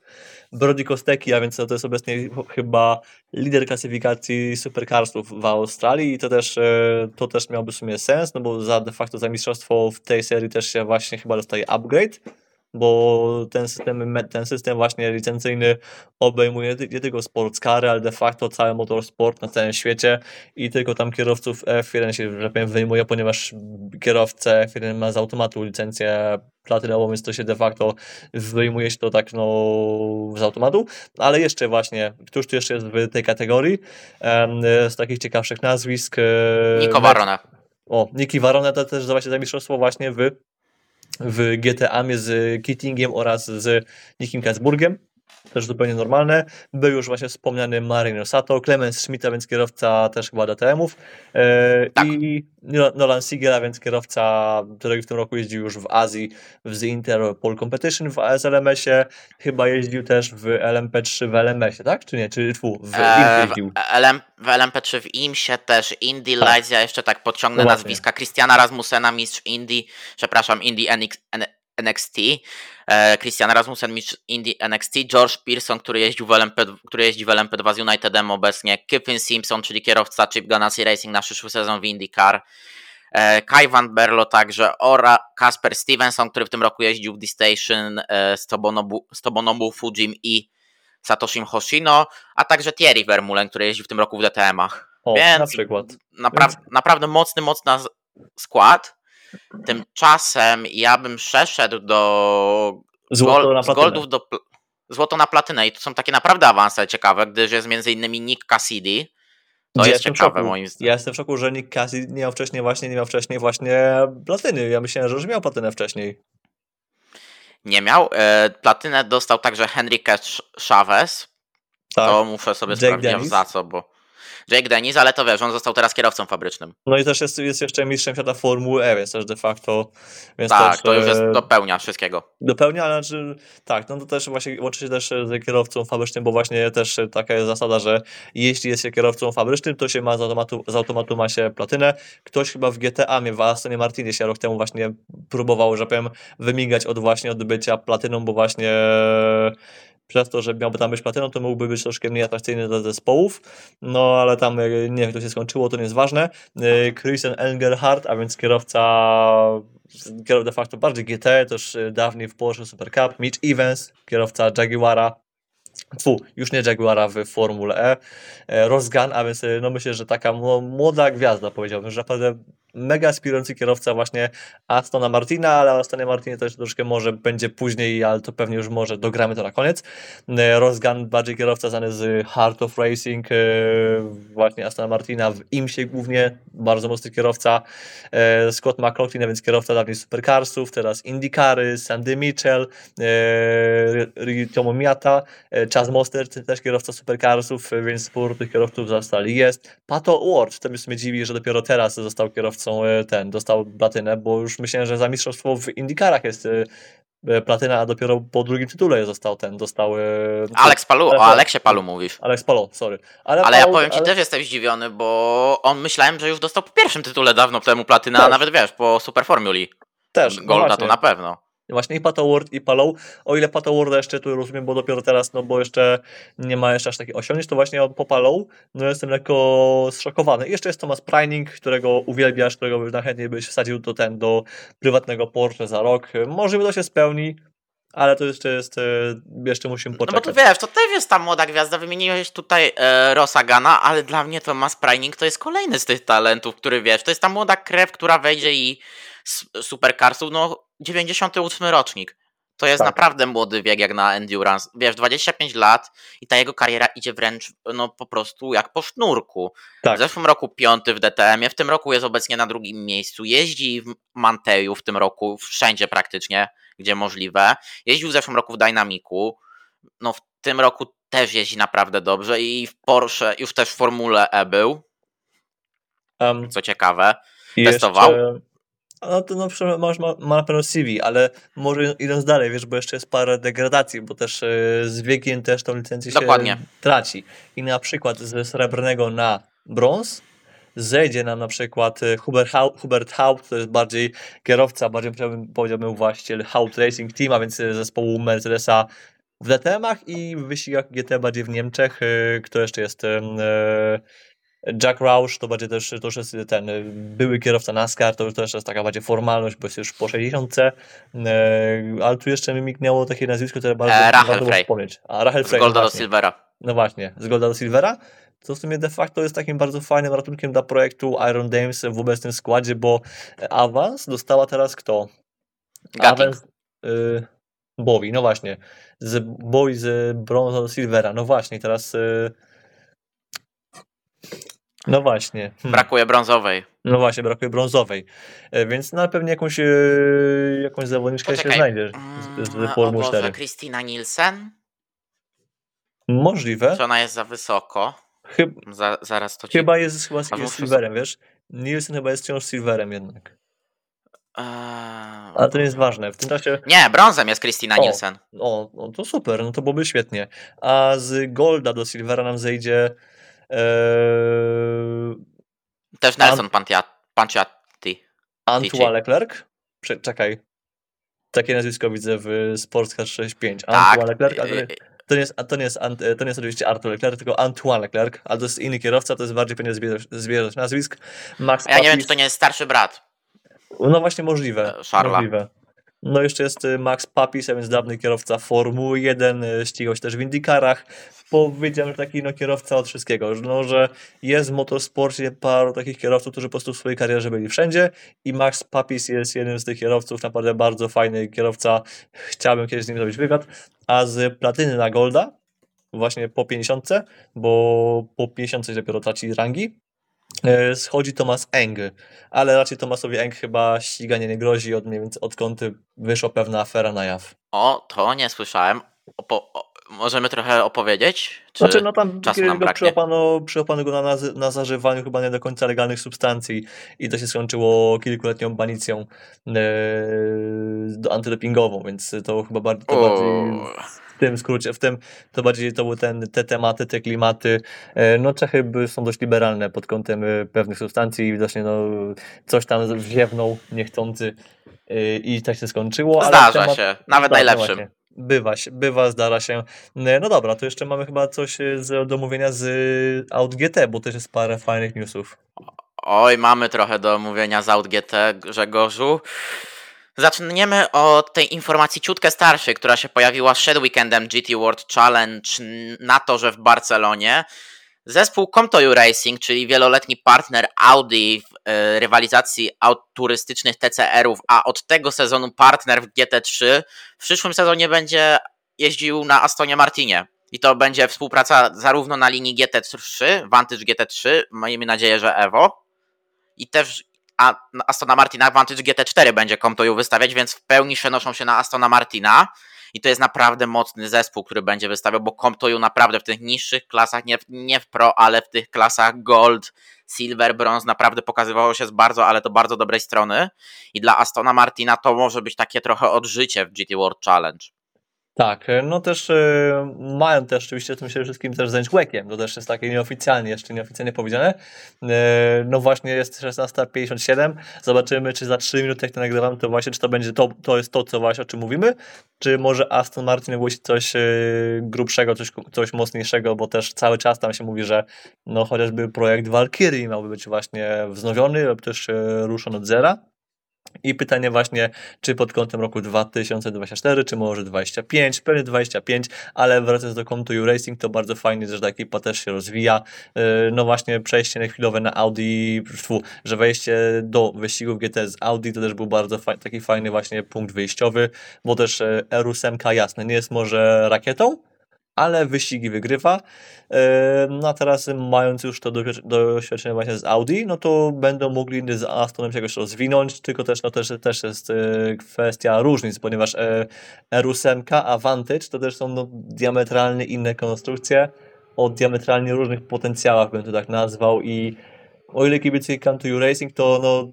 Brody Kosteki, a więc to jest obecnie chyba lider klasyfikacji supercarsów w Australii i to też, to też miałby w sumie sens, no bo za de facto za mistrzostwo w tej serii też się właśnie chyba dostaje upgrade bo ten system, ten system właśnie licencyjny obejmuje nie tylko sportscary, ale de facto cały motorsport na całym świecie i tylko tam kierowców F1 się, że powiem, wyjmuje, ponieważ kierowca F1 ma z automatu licencję platynową, więc to się de facto wyjmuje się to tak no z automatu, ale jeszcze właśnie, któż tu jeszcze jest w tej kategorii z takich ciekawszych nazwisk? E, Niko Varone. O, Niki Varone to też właśnie za mistrzostwo właśnie w w GTA z Kittingiem oraz z Nikim Kasburgiem też zupełnie normalne. Był już właśnie wspomniany Marino Sato, Clemens Schmidt, a więc kierowca też chyba DTM-ów e, tak. i Nolan Siegel, a więc kierowca, który w tym roku jeździł już w Azji w The Inter Pole Competition w ASLMS-ie, chyba jeździł też w LMP3 w LMS-ie, tak? Czy nie? Czy tfu, w e? W, LM, w LMP3 w IMSie też, Indy tak. Ja jeszcze tak podciągnę no nazwiska Christiana Rasmussena, mistrz Indy, przepraszam, Indy NX, NXT, e, Christian Rasmussen, mistrz Indie NXT, George Pearson, który jeździł w LMP, który jeździ w LMP2 z Unitedem obecnie, Kevin Simpson, czyli kierowca Chip Ganassi Racing na przyszły sezon w IndyCar, e, Kai Van Berlo także oraz Kasper Stevenson, który w tym roku jeździł w D-Station e, z, Tobonobu, z Tobonobu Fujim i Satoshim Hoshino, a także Thierry Vermeulen, który jeździł w tym roku w DTM-ach. O, Więc na przykład. Napra Więc... Naprawdę mocny, mocny skład. Tymczasem ja bym przeszedł do Złoto z Goldów do Złoto na platynę i to są takie naprawdę awanse ciekawe, gdyż jest między innymi Nick Cassidy. To ja jest ciekawe moim zdaniem. Ja jestem w szoku, że Nick Cassidy nie miał wcześniej właśnie, nie miał wcześniej właśnie platyny. Ja myślałem, że już miał platynę wcześniej. Nie miał. E, platynę dostał także Henrique Chavez. Tak. To muszę sobie Jake sprawdzić Dennis. za co, bo Jake Dennis, ale to wiesz, on został teraz kierowcą fabrycznym. No i też jest, jest jeszcze mistrzem świata Formuły E, więc też de facto... Więc tak, też, to już jest e, dopełnia wszystkiego. Dopełnia, ale znaczy, tak, no to też właśnie łączy się też z kierowcą fabrycznym, bo właśnie też taka jest zasada, że jeśli jest się kierowcą fabrycznym, to się ma z automatu, z automatu ma się platynę. Ktoś chyba w GTA w Astonie Martinie się rok temu właśnie próbował, że powiem, wymigać od właśnie od bycia platyną, bo właśnie przez to, że miałby tam być platyną, to mógłby być troszkę mniej atrakcyjny dla zespołów, no ale tam e, nie wiem, jak to się skończyło, to nie jest ważne. E, Christian Engelhardt, a więc kierowca de facto bardziej GT, też e, dawniej w Porsche Super Cup, Mitch Evans, kierowca Jaguara, Fu, już nie Jaguara w Formule E, Rosgan, a więc no myślę, że taka młoda gwiazda powiedziałbym, że naprawdę mega aspirujący kierowca właśnie Astona Martina, ale Astonie Martinie też troszkę może będzie później, ale to pewnie już może dogramy to na koniec. E, Rosgan, bardziej kierowca znany z Heart of Racing, e, właśnie Astona Martina w IMSie głównie, bardzo mocny kierowca. E, Scott McLaughlin, więc kierowca dawniej Supercarsów, teraz IndyCary, Sandy Mitchell, Tomo Miata, Chaz Mostert, też kierowca Supercarsów, więc spór tych kierowców zostali jest. Pato Ward, to mnie dziwi, że dopiero teraz został kierowcą są e, ten, dostał platynę, bo już myślałem, że za mistrzostwo w Indykarach jest e, e, platyna, a dopiero po drugim tytule został ten, dostał... Alex Palu, o Aleksie Palu mówisz. Alex Palu, sorry. Ale, ale ja powiem ci, ale... też jestem zdziwiony, bo on myślałem, że już dostał po pierwszym tytule dawno temu platynę, a nawet wiesz, po Super Formuli. Też. Golda no to na pewno. Właśnie i Patoword i Palą, o ile Patoworda jeszcze tu rozumiem, bo dopiero teraz, no bo jeszcze nie ma jeszcze aż takich osiągnięć, to właśnie po Palą, no jestem lekko zszokowany. I jeszcze jest Thomas Preining, którego uwielbiasz, którego najchętniej byś wsadził do ten, do prywatnego Porsche za rok. Może to się spełni, ale to jeszcze jest, e, jeszcze musimy poczekać. No bo to wiesz, to też jest ta młoda gwiazda, wymieniłeś tutaj e, Rosagana, ale dla mnie Thomas Preining to jest kolejny z tych talentów, który wiesz, to jest ta młoda krew, która wejdzie i supercarsów, no 98 rocznik. To jest tak. naprawdę młody wiek jak na endurance. Wiesz, 25 lat i ta jego kariera idzie wręcz no po prostu jak po sznurku. Tak. W zeszłym roku piąty w DTM-ie, w tym roku jest obecnie na drugim miejscu. Jeździ w Manteju w tym roku, wszędzie praktycznie, gdzie możliwe. Jeździł w zeszłym roku w Dynamiku. No w tym roku też jeździ naprawdę dobrze i w Porsche już też w Formule E był. Um, co ciekawe. Testował. Jeszcze no to no, masz, ma, ma na pewno CV, ale może idąc dalej, wiesz, bo jeszcze jest parę degradacji, bo też e, z wiekiem też tą licencję Dokładnie. się traci. I na przykład ze srebrnego na brąz zejdzie nam na przykład e, Hubert, Haupt, Hubert Haupt, to jest bardziej kierowca, bardziej powiedziałbym właściciel Haupt Racing Team, a więc e, zespołu Mercedesa w DTM-ach i w wyścigach GT bardziej w Niemczech. Kto jeszcze jest? Jack Roush to będzie też, to już jest ten były kierowca NASCAR, to już też jest taka bardziej formalność, bo jest już po 60. E, ale tu jeszcze mi mignęło takie nazwisko, które bardzo e, Rachel Frey. wspomnieć. A Rachel Frey. Z Golda no do Silvera. No właśnie, z Golda do Silvera. Co w sumie de facto jest takim bardzo fajnym ratunkiem dla projektu Iron Dames w obecnym składzie, bo awans dostała teraz kto? Awans, y, Bowie, no właśnie. Z Bowie z brąza do Silvera. No właśnie, teraz y, no właśnie. Hmm. Brakuje brązowej. No właśnie, brakuje brązowej. E, więc na pewno jakąś, e, jakąś zawodniczkę Poczekaj. się znajdzie z, z mm, Formuły 4. Christina Nielsen? Możliwe. Czy ona jest za wysoko? Chyba, za, zaraz to ci... Chyba jest chyba jest silverem, wiesz? Nielsen chyba jest wciąż silverem jednak. Eee... Ale to nie jest ważne. W tym czasie... Nie, brązem jest Christina Nielsen. O, no to super, no to byłoby świetnie. A z Golda do Silvera nam zejdzie Też Nelson Panciatti. Antoine Leclerc? Czekaj. Takie nazwisko widzę w Sportscar 65. Tak. Antoine Leclerc, ale to nie, jest, to, nie jest, to nie jest oczywiście Artur Leclerc, tylko Antoine Leclerc, ale to jest inny kierowca, to jest bardziej pewnie zbieżność nazwisk. Max ja nie wiem, czy to nie jest starszy brat. No właśnie możliwe. Szarla. Możliwe. No jeszcze jest y, Max Papis, a więc dawny kierowca Formuły 1, y, ścigał się też w Indykarach. Powiedziałem, że taki no, kierowca od wszystkiego, no, że jest w motorsporcie paru takich kierowców, którzy po prostu w swojej karierze byli wszędzie i Max Papis jest jednym z tych kierowców, naprawdę bardzo fajny kierowca. Chciałbym kiedyś z nim zrobić wywiad. A z platyny na Golda, właśnie po 50, bo po 50 dopiero traci rangi, schodzi Thomas Eng, ale raczej Thomasowi Eng chyba ściganie nie grozi, od, odkąd wyszła pewna afera na jaw. O, to nie słyszałem. O, po, o, możemy trochę opowiedzieć? Czy znaczy, no tam czasu nam braknie? Przyłapano, przyłapano go na, na, zażywaniu chyba nie do końca legalnych substancji i to się skończyło kilkuletnią banicją e, antydopingową, więc to chyba bardziej, to bardziej tym skrócie, w tym to bardziej to były ten, te tematy, te klimaty. E, no Czechy są dość liberalne pod kątem e, pewnych substancji i widocznie no, coś tam wziewnął niechcący e, i tak się skończyło. Zdarza temat, się, nawet tak, najlepszym. Bywa, bywa, zdarza się. No dobra, to jeszcze mamy chyba coś do omówienia z Out GT, bo też jest parę fajnych newsów. Oj, mamy trochę do omówienia z Out GT, Grzegorzu. Zaczniemy od tej informacji ciutkę starszej, która się pojawiła przed weekendem GT World Challenge na torze w Barcelonie. Zespół Comtoju Racing, czyli wieloletni partner Audi w y, rywalizacji aut turystycznych TCR-ów, a od tego sezonu partner w GT3, w przyszłym sezonie będzie jeździł na Astonie Martinie. I to będzie współpraca zarówno na linii GT3, Vantage GT3, miejmy nadzieję, że Evo, i też a Astona Martina Vantage GT4 będzie Comptoju wystawiać, więc w pełni przenoszą się na Astona Martina i to jest naprawdę mocny zespół, który będzie wystawiał, bo Comptoju naprawdę w tych niższych klasach, nie, nie w Pro, ale w tych klasach Gold, Silver, Bronze naprawdę pokazywało się z bardzo, ale to bardzo dobrej strony i dla Astona Martina to może być takie trochę odżycie w GT World Challenge. Tak, e, no też y, mają też oczywiście tym się wszystkim też zająć łekiem, to też jest takie nieoficjalnie, jeszcze nieoficjalnie powiedziane. Y, no właśnie jest 16.57, zobaczymy czy za 3 minuty jak to nagrywamy, to właśnie czy to będzie to, to jest to, co właśnie o czym mówimy, czy może Aston Martin ogłosi coś y, grubszego, coś, coś mocniejszego, bo też cały czas tam się mówi, że no chociażby projekt Valkyrie miałby być właśnie wznowiony lub też ruszony od zera. I pytanie właśnie, czy pod kątem roku 2024, czy może 25, pewnie 25, ale wracając do Come Racing, to bardzo fajnie, że ta ekipa też się rozwija. Yy, no właśnie przejście na chwilowe na Audi, że wejście do wyścigów GT z Audi to też był bardzo taki fajny właśnie punkt wyjściowy, bo też R8 jasne, nie jest może rakietą, ale wyścigi wygrywa. E, no a teraz mając już to doświadczenie właśnie z Audi, no to będą mogli z Astonem się jakoś rozwinąć, tylko też, no też, też jest e, kwestia różnic, ponieważ e, R8 a Vantage to też są no, diametralnie inne konstrukcje o diametralnie różnych potencjałach, bym to tak nazwał i o ile kibice to You Racing, to no,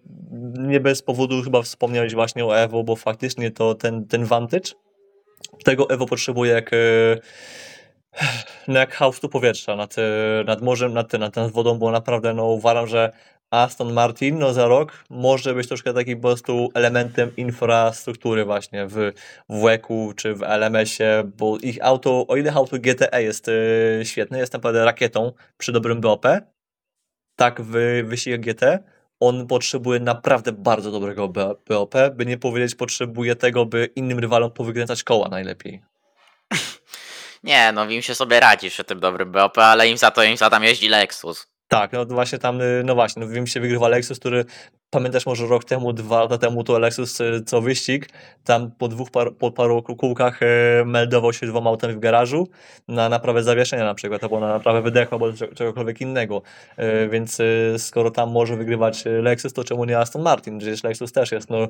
nie bez powodu chyba wspomniałeś właśnie o Evo, bo faktycznie to ten, ten Vantage, tego Evo potrzebuje jak no jak hałstu powietrza nad, nad morzem, nad, nad, nad wodą, bo naprawdę no, uważam, że Aston Martin no, za rok może być troszkę takim po prostu elementem infrastruktury właśnie w WEC-u czy w LMS-ie, bo ich auto, o ile auto GTE jest yy, świetne, jest naprawdę rakietą przy dobrym BOP, tak w wyścigach GT on potrzebuje naprawdę bardzo dobrego BOP, by nie powiedzieć potrzebuje tego, by innym rywalom powykręcać koła najlepiej. [laughs] Nie, no im się sobie radzi przy tym dobrym BOP, ale im za to im za tam jeździ Lexus. Tak, no właśnie tam, y, no właśnie, no wiem się wygrywa Lexus, który pamiętasz może rok temu, dwa lata temu to Lexus y, co wyścig, tam po dwóch par, po paru kółkach y, meldował się dwoma autami w garażu na naprawę zawieszenia na przykład, albo na naprawę wydechu, albo czegokolwiek innego, więc skoro tam może wygrywać Lexus, to czemu nie Aston Martin, przecież Lexus też jest no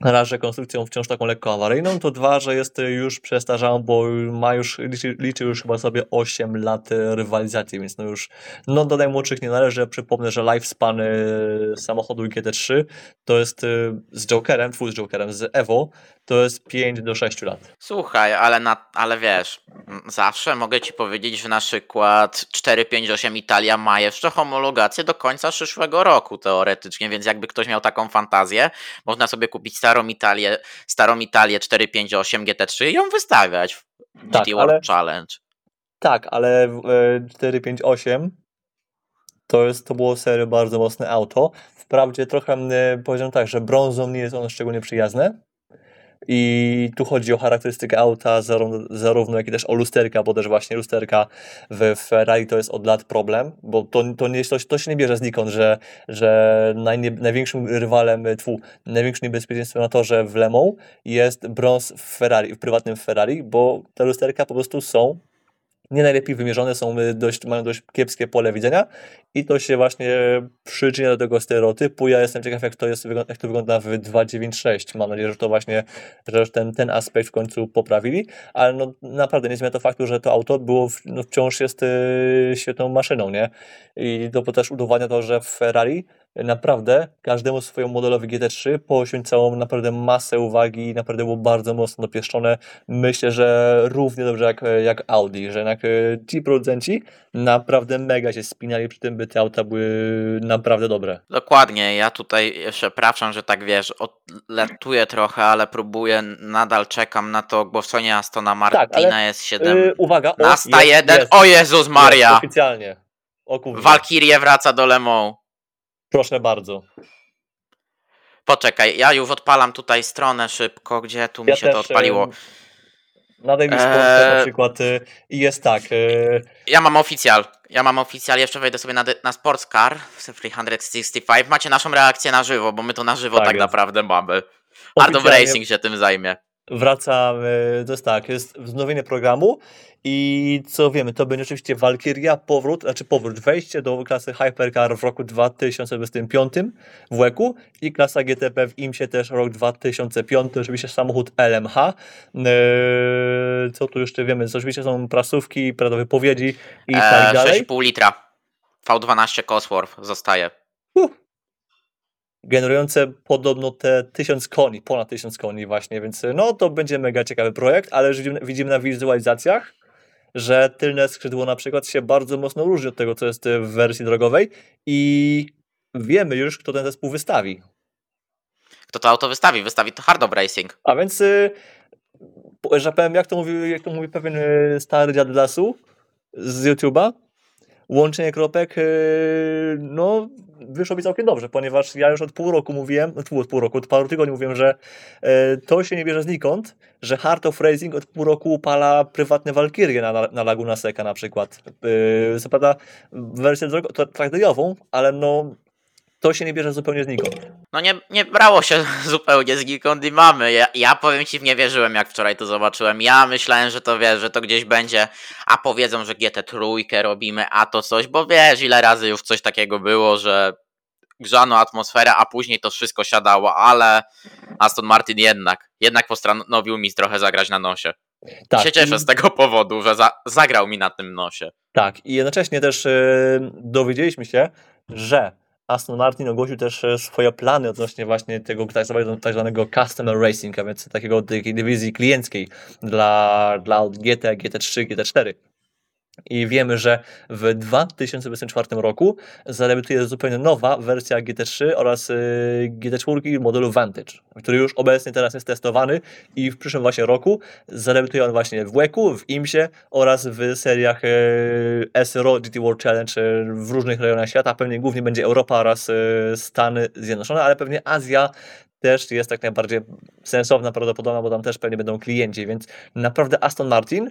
raz, że konstrukcją wciąż taką lekko awaryjną, to dwa, że jest już przestarzałą, bo ma już, liczy, liczy już chyba sobie 8 lat rywalizacji, więc no już, no do najmłodszych nie należy. Przypomnę, że lifespan y, samochodu GT3 to jest y, z Jokerem, twój z Jokerem, z Evo, to jest 5 do 6 lat. Słuchaj, ale, na, ale wiesz, zawsze mogę Ci powiedzieć, że na przykład 458 Italia ma jeszcze homologację do końca przyszłego roku teoretycznie, więc jakby ktoś miał taką fantazję, można sobie kupić starą Italię, starą Italię 458 GT3 i ją wystawiać w tak, GT World ale, Challenge. Tak, ale 458 e, to jest, to było serio bardzo mocne auto. Wprawdzie trochę e, powiedziałem tak, że brązą nie jest ono szczególnie przyjazne, i tu chodzi o charakterystykę auta, zarówno jak i też o lusterka, bo też właśnie lusterka w Ferrari to jest od lat problem, bo to, to, nie, to, to się nie bierze znikąd, że, że najnie, największym rywalem, tfu, największym niebezpieczeństwem na torze w Le Mans jest brąz w Ferrari, w prywatnym Ferrari, bo te lusterka po prostu są nie najlepiej wymierzone, są y, dość, mają dość kiepskie pole widzenia i to się właśnie przyczynia do tego stereotypu. Ja jestem ciekaw, jak to, jest, jak to wygląda w 296. Mam nadzieję, że to właśnie, że ten, ten aspekt w końcu poprawili, ale no, naprawdę nie zmienia to faktu, że to auto było, no, wciąż jest y, świetną maszyną, nie? I to też udowadnia to, że w Ferrari naprawdę każdemu swojemu modelowi GT3 poświęcało naprawdę masę uwagi i naprawdę było bardzo mocno dopieszczone. Myślę, że równie dobrze jak, jak Audi, że jednak e, ci producenci naprawdę mega się spinali przy tym, by te auta były naprawdę dobre. Dokładnie, ja tutaj przepraszam, że tak wiesz, odletuję trochę, ale próbuję, nadal czekam na to ogłoszenie Astona Martina tak, ale, jest 7. Yy, uwaga, o, na 101, jest, o Jezus Maria! Jest, oficjalnie. O Valkyrie wraca do Le Mans. Proszę bardzo. Poczekaj, ja już odpalam tutaj stronę szybko, gdzie tu mi ja się to odpaliło. Na Daily eee... na przykład y, i jest tak. Y... Ja mam oficjal. Ja mam oficjal, jeszcze wejdę sobie na, na Sportscar 365. Macie naszą reakcję na żywo, bo my to na żywo tak, tak naprawdę mamy. Art of Racing się tym zajmie wraca, to jest tak, jest wznowienie programu i co wiemy, to będzie oczywiście Valkyria, powrót, znaczy powrót, wejście do klasy Hypercar w roku 2025 w WEC-u i klasa GTP w IMSie też rok 2005, oczywiście samochód LMH. Eee, co tu jeszcze wiemy? Oczywiście są prasówki, wypowiedzi i tak dalej. 6,5 litra. V12 Cosworth zostaje. Generujące podobno te 1000 koni, ponad 1000 koni właśnie, więc no to będzie mega ciekawy projekt, ale widzimy, widzimy na wizualizacjach, że tylne skrzydło na przykład się bardzo mocno różni od tego, co jest w wersji drogowej i wiemy już, kto ten zespół wystawi. Kto to auto wystawi? Wystawi to Hard Racing. A więc, y, że powiem, jak to mówi, jak to mówi pewien y, stary dziad lasu z YouTube'a, łączenie kropek, y, no wyszło mi całkiem dobrze, ponieważ ja już od pół roku mówiłem, od pół, roku, od paru tygodni mówiłem, że e, to się nie bierze znikąd, że Heart of Racing od pół roku upala prywatne Valkyrie na, na Laguna Seca na przykład. E, co prawda wersję tradycyjną, ale no to się nie bierze zupełnie znikąd. No nie, nie brało się [laughs] zupełnie znikąd i mamy. Ja, ja powiem ci, nie wierzyłem jak wczoraj to zobaczyłem. Ja myślałem, że to wiesz, że to gdzieś będzie, a powiedzą, że GT trójkę robimy, a to coś, bo wiesz, ile razy już coś takiego było, że grzano atmosferę, a później to wszystko siadało, ale Aston Martin jednak, jednak postanowił mi trochę zagrać na nosie. Tak, się cieszę z tego powodu, że za, zagrał mi na tym nosie. Tak, i jednocześnie też yy, dowiedzieliśmy się, że Aston Martin ogłosił też e, swoje plany odnośnie właśnie tego tak tak zwanego customer racing, a więc takiego takiej dywizji klienckiej dla, dla GT, GT3, GT4. I wiemy, że w 2024 roku zadebiutuje zupełnie nowa wersja GT3 oraz y, GT4 modelu Vantage, który już obecnie teraz jest testowany i w przyszłym właśnie roku zadebiutuje on właśnie w WEC-u, w IMSie oraz w seriach y, SRO GT World Challenge y, w różnych rejonach świata. Pewnie głównie będzie Europa oraz Stany Zjednoczone, ale pewnie Azja też jest tak najbardziej sensowna, prawdopodobna, bo tam też pewnie będą klienci, więc naprawdę Aston Martin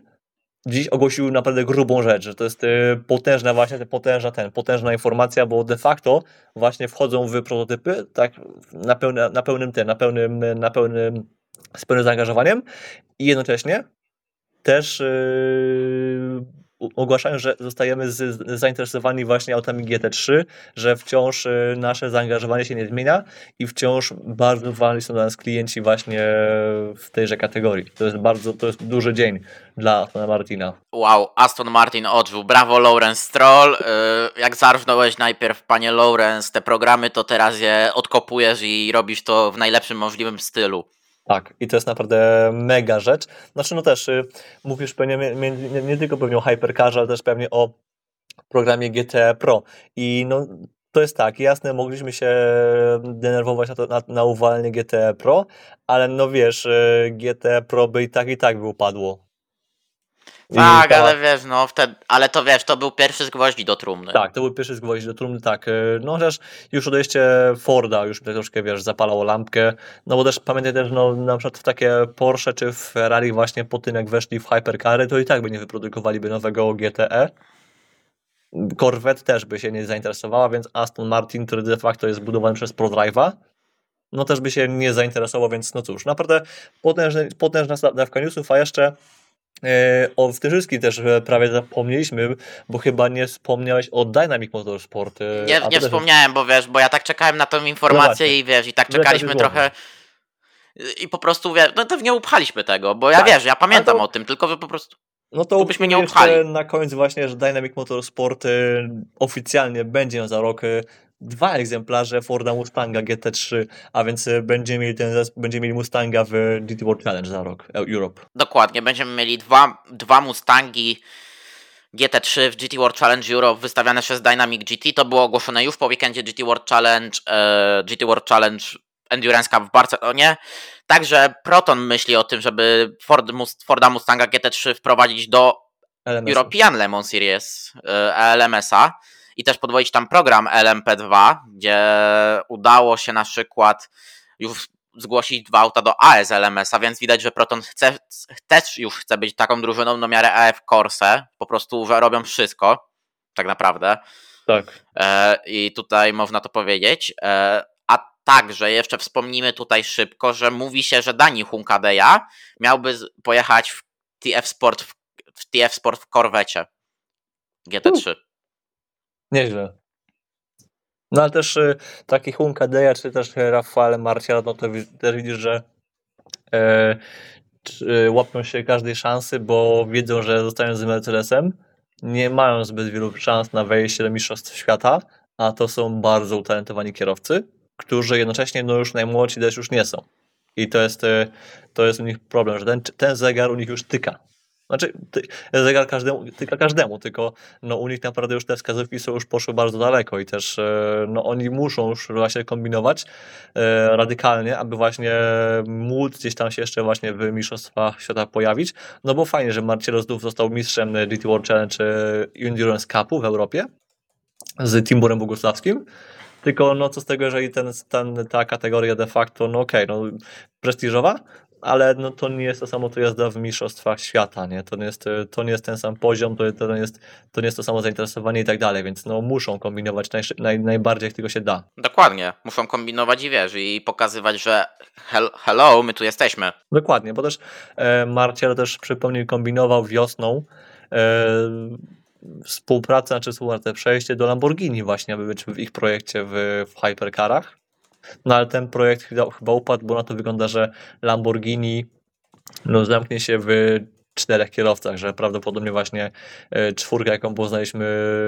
dziś ogłosił naprawdę grubą rzecz, że to jest e, potężna właśnie, potężna ten, potężna informacja, bo de facto właśnie wchodzą w prototypy tak na, pełne, na pełnym ten, na pełnym, na pełnym, z pełnym zaangażowaniem i jednocześnie też yy, ogłaszają, że zostajemy z, zainteresowani właśnie autami GT3, że wciąż y, nasze zaangażowanie się nie zmienia i wciąż bardzo ważni są dla nas klienci właśnie w tejże kategorii. To jest bardzo, to jest duży dzień dla Astona Martina. Wow, Aston Martin odżył. Brawo Lawrence Stroll. Y, jak zarżnąłeś najpierw, panie Lawrence, te programy, to teraz je odkopujesz i robisz to w najlepszym możliwym stylu. Tak, i to jest naprawdę mega rzecz. Znaczy, no też y, mówisz pewnie nie, nie, nie, tylko pewnie o Hypercarze, ale też pewnie o programie GT Pro. I no, to jest tak, jasne, mogliśmy się denerwować na, to, na, na uwalenie GT Pro, ale no wiesz, y, GT Pro by i tak i tak by upadło. Tak, ta... ale wiesz, no wtedy, ale to wiesz, to był pierwszy z gwoździ do trumny. Tak, to był pierwszy z gwoździ do trumny, tak. Y, no chociaż już odejście Forda już troszkę, wiesz, zapalało lampkę, no bo też pamiętaj też, no na przykład w takie Porsche czy w Ferrari właśnie po tym jak weszli w Hypercary, to i tak by nie wyprodukowaliby nowego GTE. Corvette też by się nie zainteresowała, więc Aston Martin, który de facto jest budowany przez ProDrive'a, no też by się nie zainteresował, więc no cóż, naprawdę potężny, potężna dawka newsów, a jeszcze o w tym wszystkim też e, prawie zapomnieliśmy, bo chyba nie wspomniałeś o Dynamic Motorsport. e, Nie, to nie wspomniałem, bo wiesz, bo ja tak czekałem na tą informację właśnie. i wiesz, i tak czekaliśmy trochę i po prostu, wiesz, no to nie upchaliśmy tego, bo ja Tak, wiesz, ja pamiętam to- o tym, tylko wy po prostu... No to Tu byśmy nie upchali. na koniec właśnie, że Dynamic Motorsport e, oficjalnie będzie za rok e, dwa egzemplarze Forda Mustanga GT3, a więc e, będziemy mieli, ten, będziemy mieli Mustanga w GT World Challenge za rok, e, Europe. Dokładnie, będziemy mieli dwa, dwa Mustangi GT3 w GT World Challenge Europe wystawiane przez Dynamic GT. To było ogłoszone już po weekendzie GT World Challenge, e, GT World Challenge Endurance Cup w Barcelonie. Także Proton myśli o tym, żeby Ford, Forda Mustanga GT3 wprowadzić do LMS. European Le Mans Series e, LMS-a i też podwoić tam program LMP2, gdzie udało się na przykład już zgłosić dwa auta do AS LMS-a, więc widać, że Proton chce, też już chce być taką drużyną na miarę AF Corse, po prostu że robią wszystko, tak naprawdę. Tak. E, I tutaj można to powiedzieć. E, A także jeszcze wspomnimy tutaj szybko, że mówi się, że Dani Hunkadeja miałby pojechać w TF Sport w, w TF Sport w korwecie GT3. Nieźle. No ale też y, taki Hunka Deja, czy też Rafael Marcial, no to też widzisz, że e, czy, łapią się każdej szansy, bo wiedzą, że zostają z Mercedesem, nie mają zbyt wielu szans na wejście do Mistrzostw Świata, a to są bardzo utalentowani kierowcy, którzy jednocześnie no już najmłodsi też już nie są. I to jest, e, to jest u nich problem, że ten, ten zegar u nich już tyka. Znaczy, ty, zegar każdemu, tyka każdemu, tylko no u nich naprawdę już te wskazówki są już poszły bardzo daleko i też e, no oni muszą już właśnie kombinować e, radykalnie, aby właśnie móc gdzieś tam się jeszcze właśnie w Mistrzostwach Świata pojawić. No bo fajnie, że Marcelo znów został mistrzem GT World Challenge e, Endurance Cupu w Europie z Timburem Bogusławskim. Tylko no co z tego, jeżeli ten, ten, ta kategoria de facto, no okej, no prestiżowa, ale no to nie jest to samo, co jazda w mistrzostwach świata, nie? To nie jest, to nie jest ten sam poziom, to, to, nie jest, to nie jest to samo zainteresowanie i tak dalej, więc no muszą kombinować naj, naj, najbardziej jak tylko się da. Dokładnie. Muszą kombinować i wiesz, i pokazywać, że hel- hello, my tu jesteśmy. Dokładnie, bo też e, Marcial też przypomnij kombinował wiosną e, współpracę, znaczy współpracę, przejście do Lamborghini właśnie, aby być w ich projekcie w, w Hypercarach. No ale ten projekt chyba, chyba upadł, bo na to wygląda, że Lamborghini no, zamknie się w czterech kierowcach, że prawdopodobnie właśnie e, czwórka, jaką poznaliśmy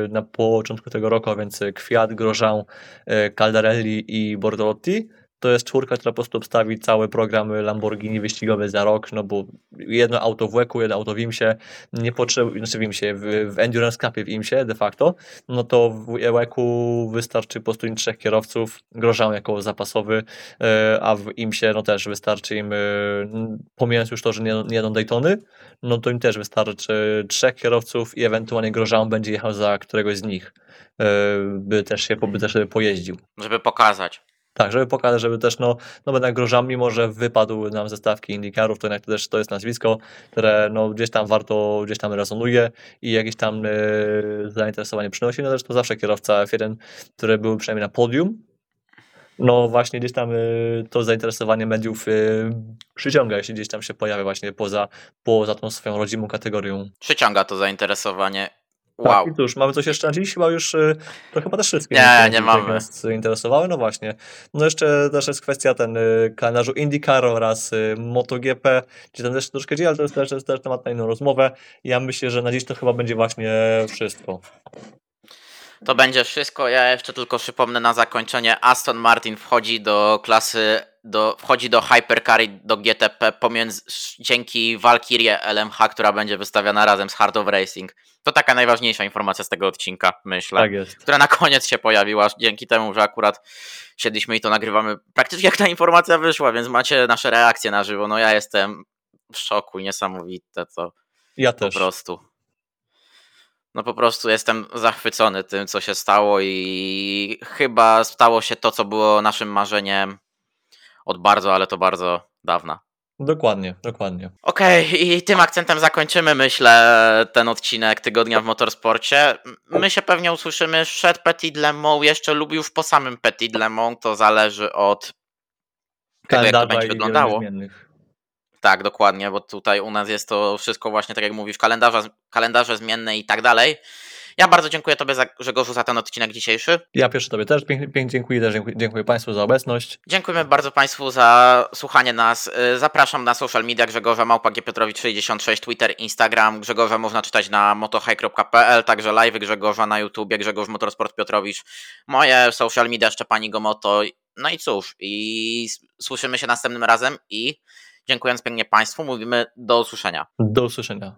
na początku tego roku, a więc Kwiat, Grosjean, e, Caldarelli i Bortolotti, to jest czwórka, która po prostu obstawi cały program Lamborghini wyścigowy za rok, no bo jedno auto w łeku, jedno auto w IMSie, nie potrzebuje, znaczy w IMSie, w, w Endurance Cupie w IMSie de facto, no to w łeku wystarczy po prostu im trzech kierowców, Grosjean jako zapasowy, e, a w IMSie no też wystarczy im, e, pomijając już to, że nie, nie jadą Daytony, no to im też wystarczy trzech kierowców i ewentualnie Grosjean będzie jechał za któregoś z nich, e, by też się by też pojeździł. Żeby pokazać. Tak, żeby pokazać, żeby też, no, no jednak Grożan, mimo że wypadł nam ze stawki to jednak to też to jest nazwisko, które no, gdzieś tam warto, gdzieś tam rezonuje i jakieś tam e, zainteresowanie przynosi. No też to zawsze kierowca F1, który był przynajmniej na podium, no właśnie gdzieś tam e, to zainteresowanie mediów e, przyciąga, jeśli gdzieś tam się pojawia właśnie poza, poza tą swoją rodzimą kategorią. Przyciąga to zainteresowanie. Tak, Wow. i cóż, mamy coś jeszcze na dziś? Chyba już, y, to chyba też wszystkie Nie, nie mamy. interesowały, no właśnie. No jeszcze też jest kwestia ten y, kalendarzu IndyCar oraz y, MotoGP, gdzie tam też troszkę dzieje, ale to jest też, to jest też temat na inną rozmowę. Ja myślę, że na dziś to chyba będzie właśnie wszystko. To będzie wszystko. Ja jeszcze tylko przypomnę na zakończenie. Aston Martin wchodzi do klasy, do, wchodzi do Hypercar i do GTP pomiędzy, dzięki Valkyrie LMH, która będzie wystawiana razem z Hard of Racing. To taka najważniejsza informacja z tego odcinka, myślę. Tak jest. Która na koniec się pojawiła, dzięki temu, że akurat siedliśmy i to nagrywamy praktycznie jak ta informacja wyszła, więc macie nasze reakcje na żywo. No ja jestem w szoku, niesamowite to Ja po też. prostu. No po prostu jestem zachwycony tym, co się stało i chyba stało się to, co było naszym marzeniem od bardzo, ale to bardzo dawna. Dokładnie, dokładnie. Okej, i tym akcentem zakończymy, myślę, ten odcinek Tygodnia w Motorsporcie. My się pewnie usłyszymy przed Petit Le Mans, jeszcze lub już po samym Petit Le Mans, to zależy od tego, jak to Kalendarza będzie wyglądało. Tak, dokładnie, bo tutaj u nas jest to wszystko właśnie tak jak mówisz, kalendarze, kalendarze zmienne i tak dalej. Ja bardzo dziękuję Tobie, za, Grzegorzu, za ten odcinek dzisiejszy. Ja pierwszy Tobie też pięknie, pięknie dziękuję, też dziękuję, dziękuję Państwu za obecność. Dziękujemy bardzo Państwu za słuchanie nas. Y, Zapraszam na social media Grzegorza Małpa G. Piotrowicz 66, Twitter, Instagram. Grzegorza można czytać na motohike.pl, także live Grzegorza na YouTubie, Grzegorz Motorsport Piotrowicz. Moje social media Szczepani Go Moto. No i cóż, i słyszymy się następnym razem i dziękując pięknie Państwu, mówimy do usłyszenia. Do usłyszenia.